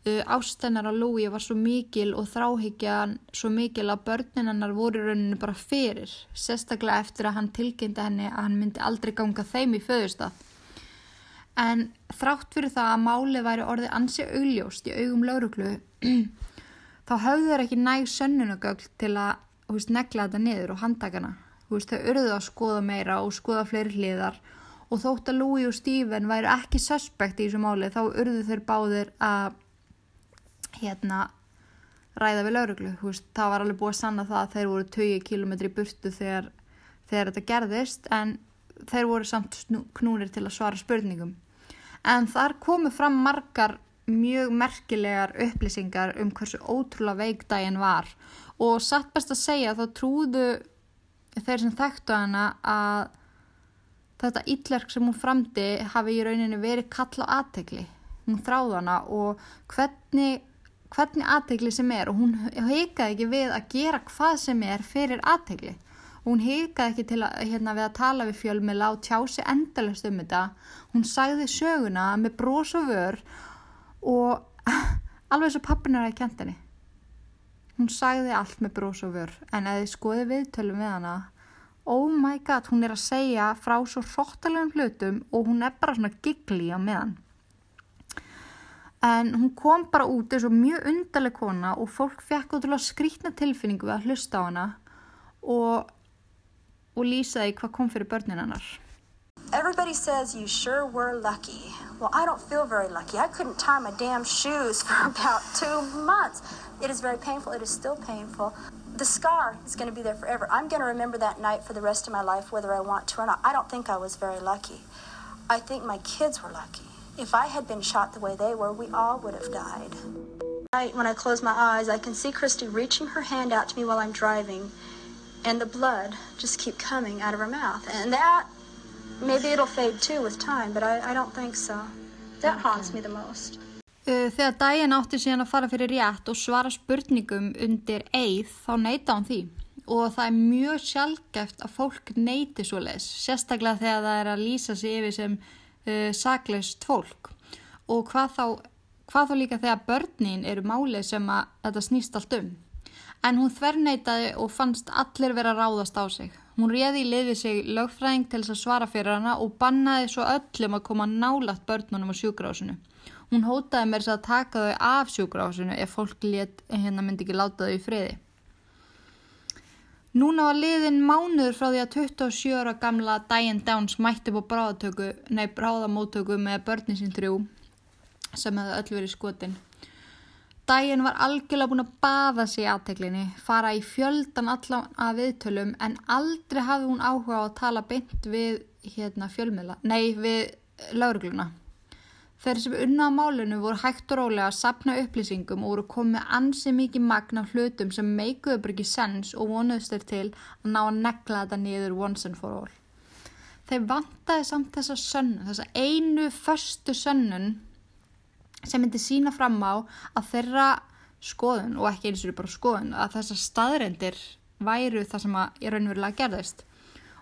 Uh, ástennar á Lúi var svo mikil og þráhyggjan svo mikil að börnin hennar voru í rauninni bara fyrir, sérstaklega eftir að hann tilkynnti henni að hann myndi aldrei ganga þeim í föðustaf. En þrátt fyrir það að máli væri orðið ansi augljóst í augum lauruglu þá höfðu þeir ekki næg sönnunagögl til að veist, negla þetta niður og handtakana. Veist, þau urðu að skoða meira og skoða fleiri hliðar og þótt að Louis og Stephen væri ekki suspect í þessu máli þá urðu þeir báðir að hérna ræða við lauruglu. Það var alveg búið að sanna það að þeir voru 20 km í burtu þegar, þegar þetta gerðist en þeir voru samt knúnir til að svara spurningum. En þar komu fram margar mjög merkilegar upplýsingar um hversu ótrúlega veikdægin var. Og satt best að segja þá trúðu þeir sem þekktu hana að þetta ítlerk sem hún framdi hafi í rauninni verið kall á aðtegli hún þráð hana og hvernig, hvernig aðtegli sem er. Og hún heikaði ekki við að gera hvað sem er fyrir aðtegli hún heikaði ekki til að, hérna, við að tala við fjölmila og tjási endalast um þetta. Hún sagði söguna með brós og vör og alveg svo pappin er að kjent henni. Hún sagði allt með brós og vör en eða þið skoði viðtölum við hana oh my god, hún er að segja frá svo hróttalegum hlutum og hún er bara svona giggli á meðan. En hún kom bara út eins og mjög undarleg kona og fólk fekk útrúlega skrítna tilfinningu að hlusta á hana og, og lýsaði hvað kom fyrir börnin hennar Everybody says you sure were lucky. Well, I don't feel very lucky. I couldn't tie my damn shoes for about two months. It is very painful. It is still painful. The scar is going to be there forever. I'm going to remember that night for the rest of my life, whether I want to or not. I don't think I was very lucky. I think my kids were lucky. If I had been shot the way they were, we all would have died. I, when I close my eyes, I can see Christy reaching her hand out to me while I'm driving, and the blood just keep coming out of her mouth. And that Maybe it'll fade too with time, but I, I don't think so. That haunts me the most. Uh, þegar Diane átti síðan að fara fyrir rétt og svara spurningum undir eið þá neyta hann því og það er mjög sjálfgeft að fólk neyti svo leis, sérstaklega þegar það er að lýsa sig yfir sem uh, saklaust fólk og hvað þá, hvað þá líka þegar börnin eru málið sem að þetta snýst allt um. En hún þverneitaði og fannst allir vera ráðast á sig. Hún réði í liðið sig lögfræðing til þess að svara fyrir hana og bannaði svo öllum að koma nálagt börnunum á sjúkrásinu. Hún hótaði mér þess að taka þau af sjúkrásinu ef fólk let, hérna myndi ekki láta þau í friði. Núna var liðin mánuður frá því að 27 ára gamla Diane Downs mætti på bráðamótöku með börnin sín þrjú sem hefði öll verið skotin. Dæin var algjörlega búin að baða sig í aðteglinni, fara í fjöldan allan að viðtölum en aldrei hafði hún áhuga á að tala beint við hérna, fjölmiðla, nei við laurugluna. Þeir sem unna á málinu voru hægt og rólega að sapna upplýsingum og voru komið ansi mikið magna hlutum sem meikuðu bara ekki sens og vonuðst þeir til að ná að negla þetta niður once and for all. Þeir vantaði samt þessa sönnun, þessa einu förstu sönnun sem myndi sína fram á að þeirra skoðun og ekki eins og bara skoðun að þessar staðrendir væru það sem að ég raunverulega gerðist.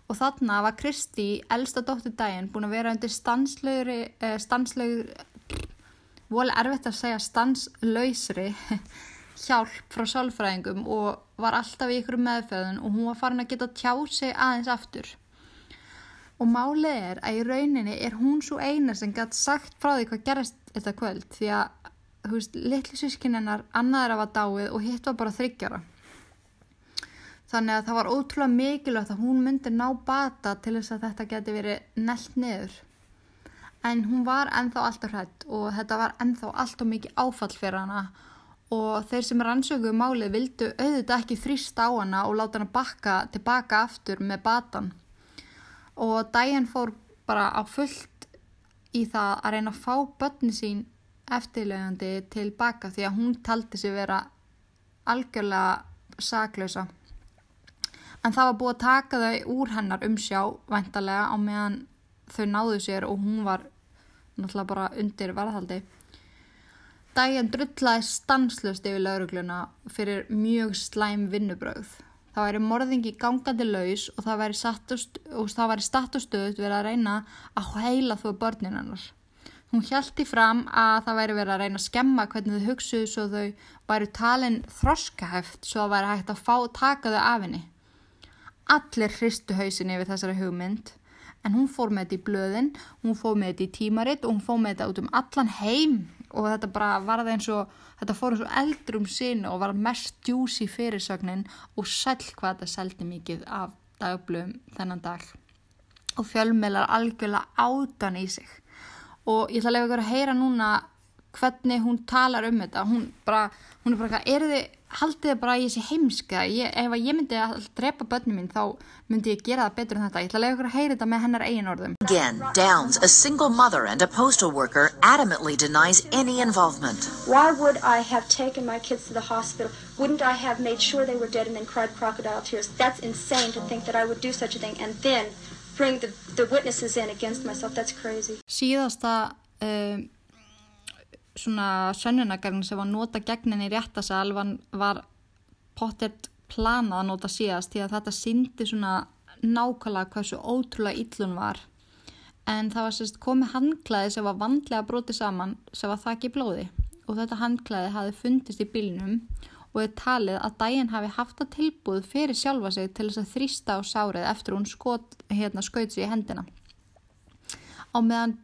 Og þarna var Kristi, elsta dóttur daginn, búin að vera undir stanslögri eh, stanslögri vol erfitt að segja stanslausri hjálp frá sálfræðingum og var alltaf í ykkur meðföðun og hún var farin að geta tjá sig aðeins aftur. Og málið er að í rauninni er hún svo eina sem gætt sagt frá því hvað gerast þetta kvöld því að, þú veist, litlu sískinennar annaður af að dáið og hitt var bara þryggjara. Þannig að það var ótrúlega mikilvægt að hún myndi ná bata til þess að þetta geti verið nellt niður. En hún var ennþá alltaf hrætt og þetta var ennþá alltaf mikið áfall fyrir hana og þeir sem rannsökuðu málið vildu auðvitað ekki þrýst á hana og láta hana bakka tilbaka aftur með batan. Og Diane fór bara á fullt í það að reyna að fá börni sín eftirlegandi tilbaka því að hún taldi sig vera algjörlega saklausa. En það var búið að taka þau úr hennar umsjá væntalega á meðan þau náðu sér og hún var náttúrulega bara undir varðhaldi. Dæjan drullaði stanslust yfir laurugluna fyrir mjög slæm vinnubröð. Það væri morðingi gangandi laus og það væri, statt og stöðut verið að reyna að heila þó börnin hennar. Hún hjælti fram að það væri verið að reyna að skemma hvernig þau hugsuðu svo þau væri talin þroskaheft svo það væri hægt að fá taka þau af henni. Allir hristu hausin yfir þessari hugmynd en hún fór með þetta í blöðin, hún fór með þetta í tímaritt og hún fór með þetta út um allan heim og þetta bara varði eins og þetta fór eins og eldrum sinu og var mest djús í fyrirsögnin og sæl hvað þetta seldi mikið af dagblöðum þennan dag. Og fjölmeilar algjörlega átan í sig. Og ég ætla að lefa ykkur að heyra núna hvernig hún talar um þetta. Hún, bara, hún er bara, er þið haldið bara að ég sé heimska ég, ef ég myndi að drepa börnum mín þá myndi ég gera það betur en þetta. Ég ætla að lega ykkur að heyra þetta með hennar eigin orðum. Again, Downs, a single mother and a postal worker adamantly denies any involvement. Why would I have taken my kids to the hospital? Wouldn't I have made sure they were dead and then cried crocodile tears? That's insane to think that I would do such a thing and then bring the, the witnesses in against myself. That's crazy. Síðasta um svona sönnunagarinn sem var nota gegnin í réttasal var, pottet planað að nota síðast því að þetta syndi svona nákvæmlega hversu ótrúlega yllun var. En það var sérst komið handklæði sem var vandlega brotið saman sem var þakki blóði. Og þetta handklæði hafi fundist í bílinum og er talið að dægin hafi haft að tilbúð fyrir sjálfa sig til þess að þrýsta á sárið eftir hún skot, hérna, skaut sig í hendina. Á meðan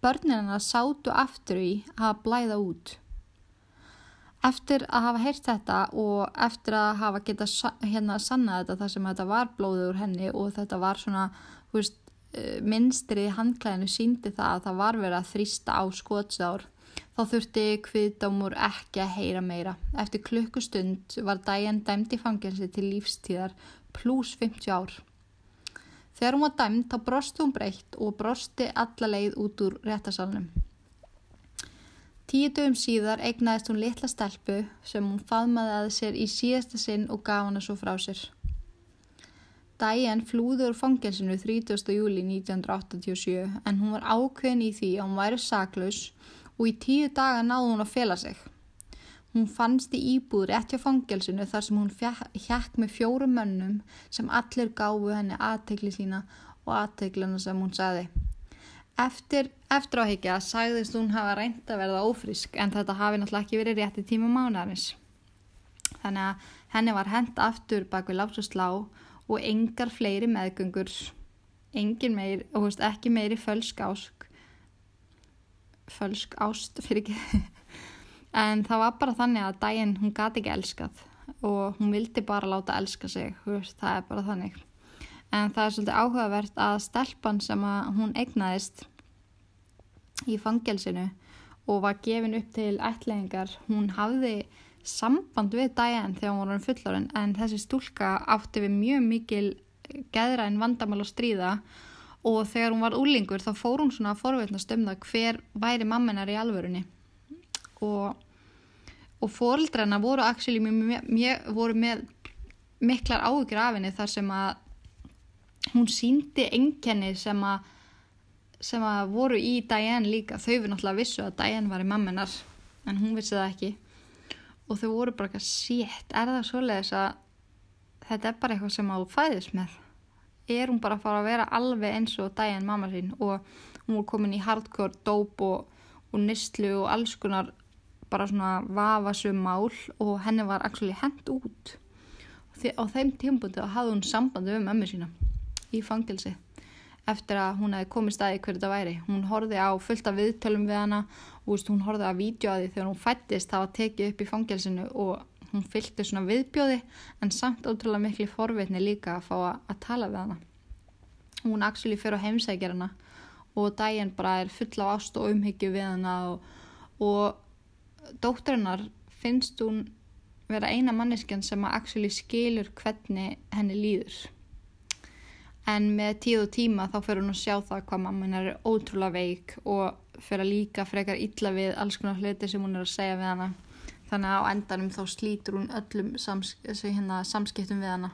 börnina sátu aftur í að blæða út. Eftir að hafa heyrt þetta og eftir að hafa geta hérna sanna þetta þar sem þetta var blóðið úr henni og þetta var svona veist, eh, minnstrið handklæðinu síndi það að það var verið að þrýsta á skótsár þá þurfti kviðdómur ekki að heyra meira. Eftir klukkustund var dæjan dæmt í fangelsi til lífstíðar pluss 50 ár. Þegar hún var dæmt þá brosti hún breytt og brosti alla leið út úr réttasalunum. Tíu dögum síðar eignaðist hún litla stelpu sem hún faðmaði að sér í síðasta sinn og gaf hana svo frá sér. Diane flúði úr fangelsinu 30. júli 1987 en hún var ákveðin í því að hún væri saklaus og í tíu daga náði hún að fela sig. Hún fannst í íbúð rétt hjá fangelsinu þar sem hún hjekk með fjórum mönnum sem allir gáfu henni aðtegli sína og aðteglina sem hún sagði. Eftir, eftir áhyggja sagðist hún hafa reynd að verða ófrisk en þetta hafi náttúrulega ekki verið rétt í tíma mánarins. Þannig að henni var hend aftur bak við láts og slá og engar fleiri meðgöngur, engin meir, og ekki meiri fölsk ásk, fölsk ást fyrir ekki en það var bara þannig að daginn hún gati ekki elskað og hún vildi bara láta elska sig veist, það er bara þannig. En það er svolítið áhugavert að stelpan sem að hún egnaðist í fangelsinu og var gefin upp til ætlingar hún hafði samband við Diane þegar hún var fullorinn en þessi stúlka átti við mjög mikil geðræn vandamál og stríða og þegar hún var úlingur þá fór hún svona að forveitnast um það hver væri mamminar í alvörunni og, og fóreldrana voru, actually, mjög, mjög, voru með miklar áhugjur af henni þar sem að hún síndi enkenni sem að sem að voru í Diane líka. Þau við náttúrulega vissu að Diane var í mamminar en hún vissi það ekki. Og þau voru bara ekki að sétt er það svoleiðis að þetta er bara eitthvað sem að þú fæðist með? Er hún bara að fara að vera alveg eins og Diane mamma sín og hún var komin í hardcore dóp og, og nýstlu og alls konar bara svona vafasum mál og henni var actually hend út. Og á þeim tímpundi hafði hún sambandi við mömmu sína í fangilsi eftir að hún hefði komið staði hverju þetta væri. Hún horfið á fullt af viðtölum við hana og veist, hún horfið á vídjóði þegar hún fættist það var tekið upp í fangilsinu og hún fylgti svona viðbjóði en samt ótrúlega miklu forvitni líka að fá að, tala við hana. Hún actually fyrir á heimsækjar hana og daginn bara er full af ást og umhyggju við hana og, og dótturinnar finnst hún vera eina manneskjan sem að actually skilur hvernig henni líður. En með tíð og tíma þá fyrir hún að sjá það hvað mamma hennar er ótrúlega veik og fyrir að líka frekar illa við alls konar hluti sem hún er að segja við hana. Þannig að á endanum þá slítur hún öllum sams, hérna, samskiptum við hana.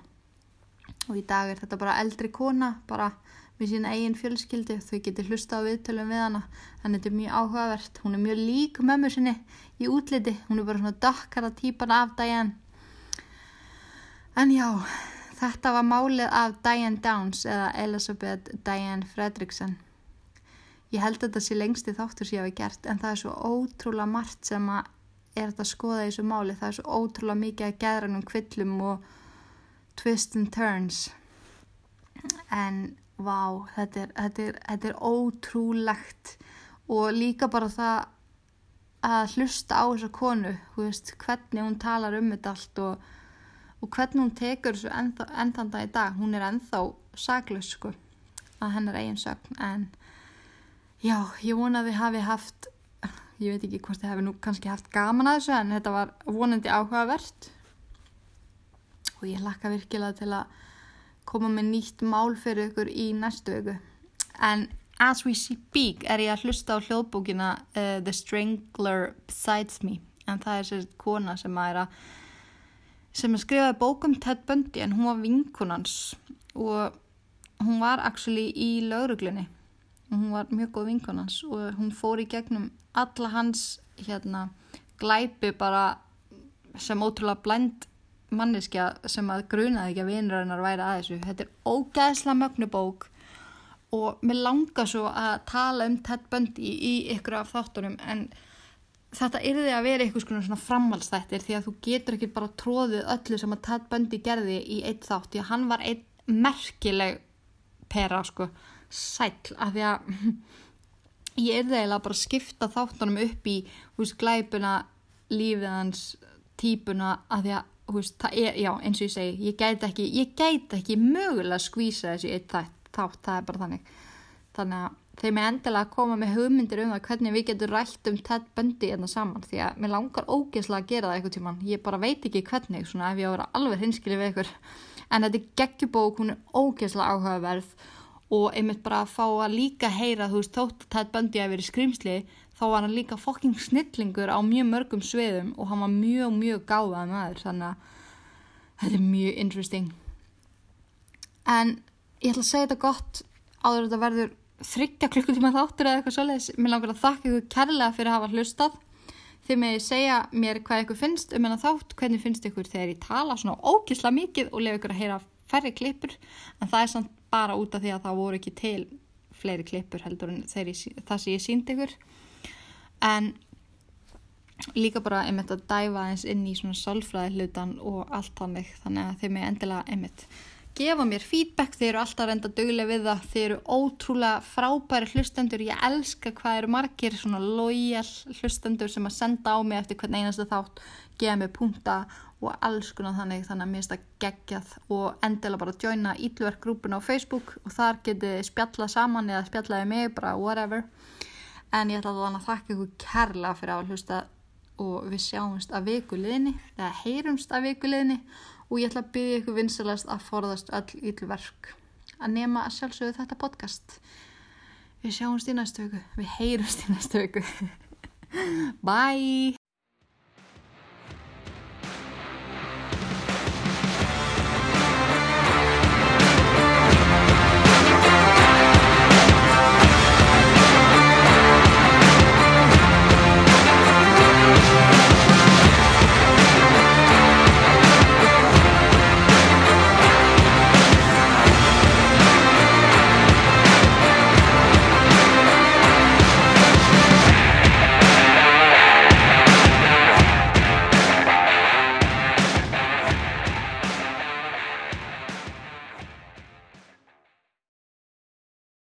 Og í dag er þetta bara eldri kona bara við sína eigin fjölskyldi þau getur hlusta á viðtölum við hana. Þannig þetta er mjög áhugavert. Hún er mjög lík mömmu sinni í útliti. Hún er bara svona dakkara típan af Diane. En já þetta var málið af Diane Downs eða Elizabeth Diane Fredrickson ég held að þetta sé lengsti þáttur sem ég hafi gert en það er svo ótrúlega margt sem að er þetta að skoða í þessu máli. Það er svo ótrúlega mikið að gæðra um kvillum og twists and turns. En vá, þetta er, þetta, er, þetta er ótrúlegt. Og líka bara það að hlusta á þessa konu veist, hvernig hún talar um þetta allt og, og hvernig hún tekur þessu ennþanda í dag. Hún er ennþá saglus sko, að hennar eigin sögn. En já, ég vona að þið hafi haft ég veit ekki hvort þið hafi nú kannski haft gaman að þessu en þetta var vonandi áhugavert. Og ég lakka virkilega til að koma með nýtt mál fyrir ykkur í næstu viku. En as we speak er ég að hlusta á hljóðbókina uh, The Strangler Besides Me. En það er sér kona sem að að sem að skrifaði bókum Ted Bundy en hún var vinkunans og hún var actually í lauruglunni og hún var mjög góð vinkunans og hún fór í gegnum alla hans hérna glæpi bara sem ótrúlega blænd manneskja sem að grunaði ekki að vinrarinnar væri að þessu. Þetta er ógæðsla mögnubók og mér langar svo að tala um Ted Bundy í ykkur af þáttunum en þetta yrði að vera ykkur svona framhalstættir því að þú getur ekki bara tróðið öllu sem að Ted Bundy gerði í eitt þátt því að hann var einn merkileg pera sko sæl af því að ég yrði eiginlega bara að skipta þáttunum upp í hús glæpuna lífið hans típuna af því að veist, er, já, eins og ég segi ég gæti ekki, ég gæti ekki mögulega að skvísa þessi eitt þátt, þátt, það er bara þannig. Þannig að þeir með endilega að koma með hugmyndir um það hvernig við getum rætt um Bundy enna hérna saman því að mér langar ógeðslega að gera það eitthvað tíman ég bara veit ekki hvernig, svona ef ég á að vera alveg hinskilið við ykkur. En þetta er geggjubók, hún er ógeðslega áhugaverð og einmitt bara að fá að líka heyra þú veist þótt Ted Bundy að vera skrimsli þá var hann líka fokking snillingur á mjög mörgum sviðum og hann var mjög, mjög gáðað maður þannig að þetta er mjög interesting. En ég ætla að segja þetta gott áður þetta verður þryggja klukkutíma þáttur eða eitthvað svolítið mér langar að þakka ykkur kærlega fyrir að hafa hlustað. Þið með segja mér hvað ykkur finnst um hennar þátt, hvernig finnst ykkur þegar ég tala svona ógisla mikið og lefa ykkur að heyra færri klippur. En það er samt bara út af því að það voru ekki til fleiri klippur heldur en það sem ég síndi ykkur en líka bara einmitt að dæfa eins inn í svona sálfræði hlutan og allt þannig þannig að þið með endilega einmitt gefa mér feedback, þeir eru alltaf reynda dögulega við það, þeir eru ótrúlega frábæri hlustendur, ég elska hvað eru margir svona lojal hlustendur sem að senda á mig eftir hvern einasta þátt, gefa mér punta og alls konar þannig, þannig að mér finnst það geggjað. Og endilega bara joina ítlverkgrúpuna á Facebook og þar getið spjalla saman eða spjallaði mig, bara whatever en ég ætla að þakka ykkur kærlega fyrir að hlusta og við sjáumst að vikuleginni eða heyrumst að vikuleginni og ég ætla að byggja ykkur vinsalast að forðast öll ílverk að nema að sjálfsögðu þetta podcast. Við sjáumst í næstu viku. Við heyrumst í næstu viku. Bye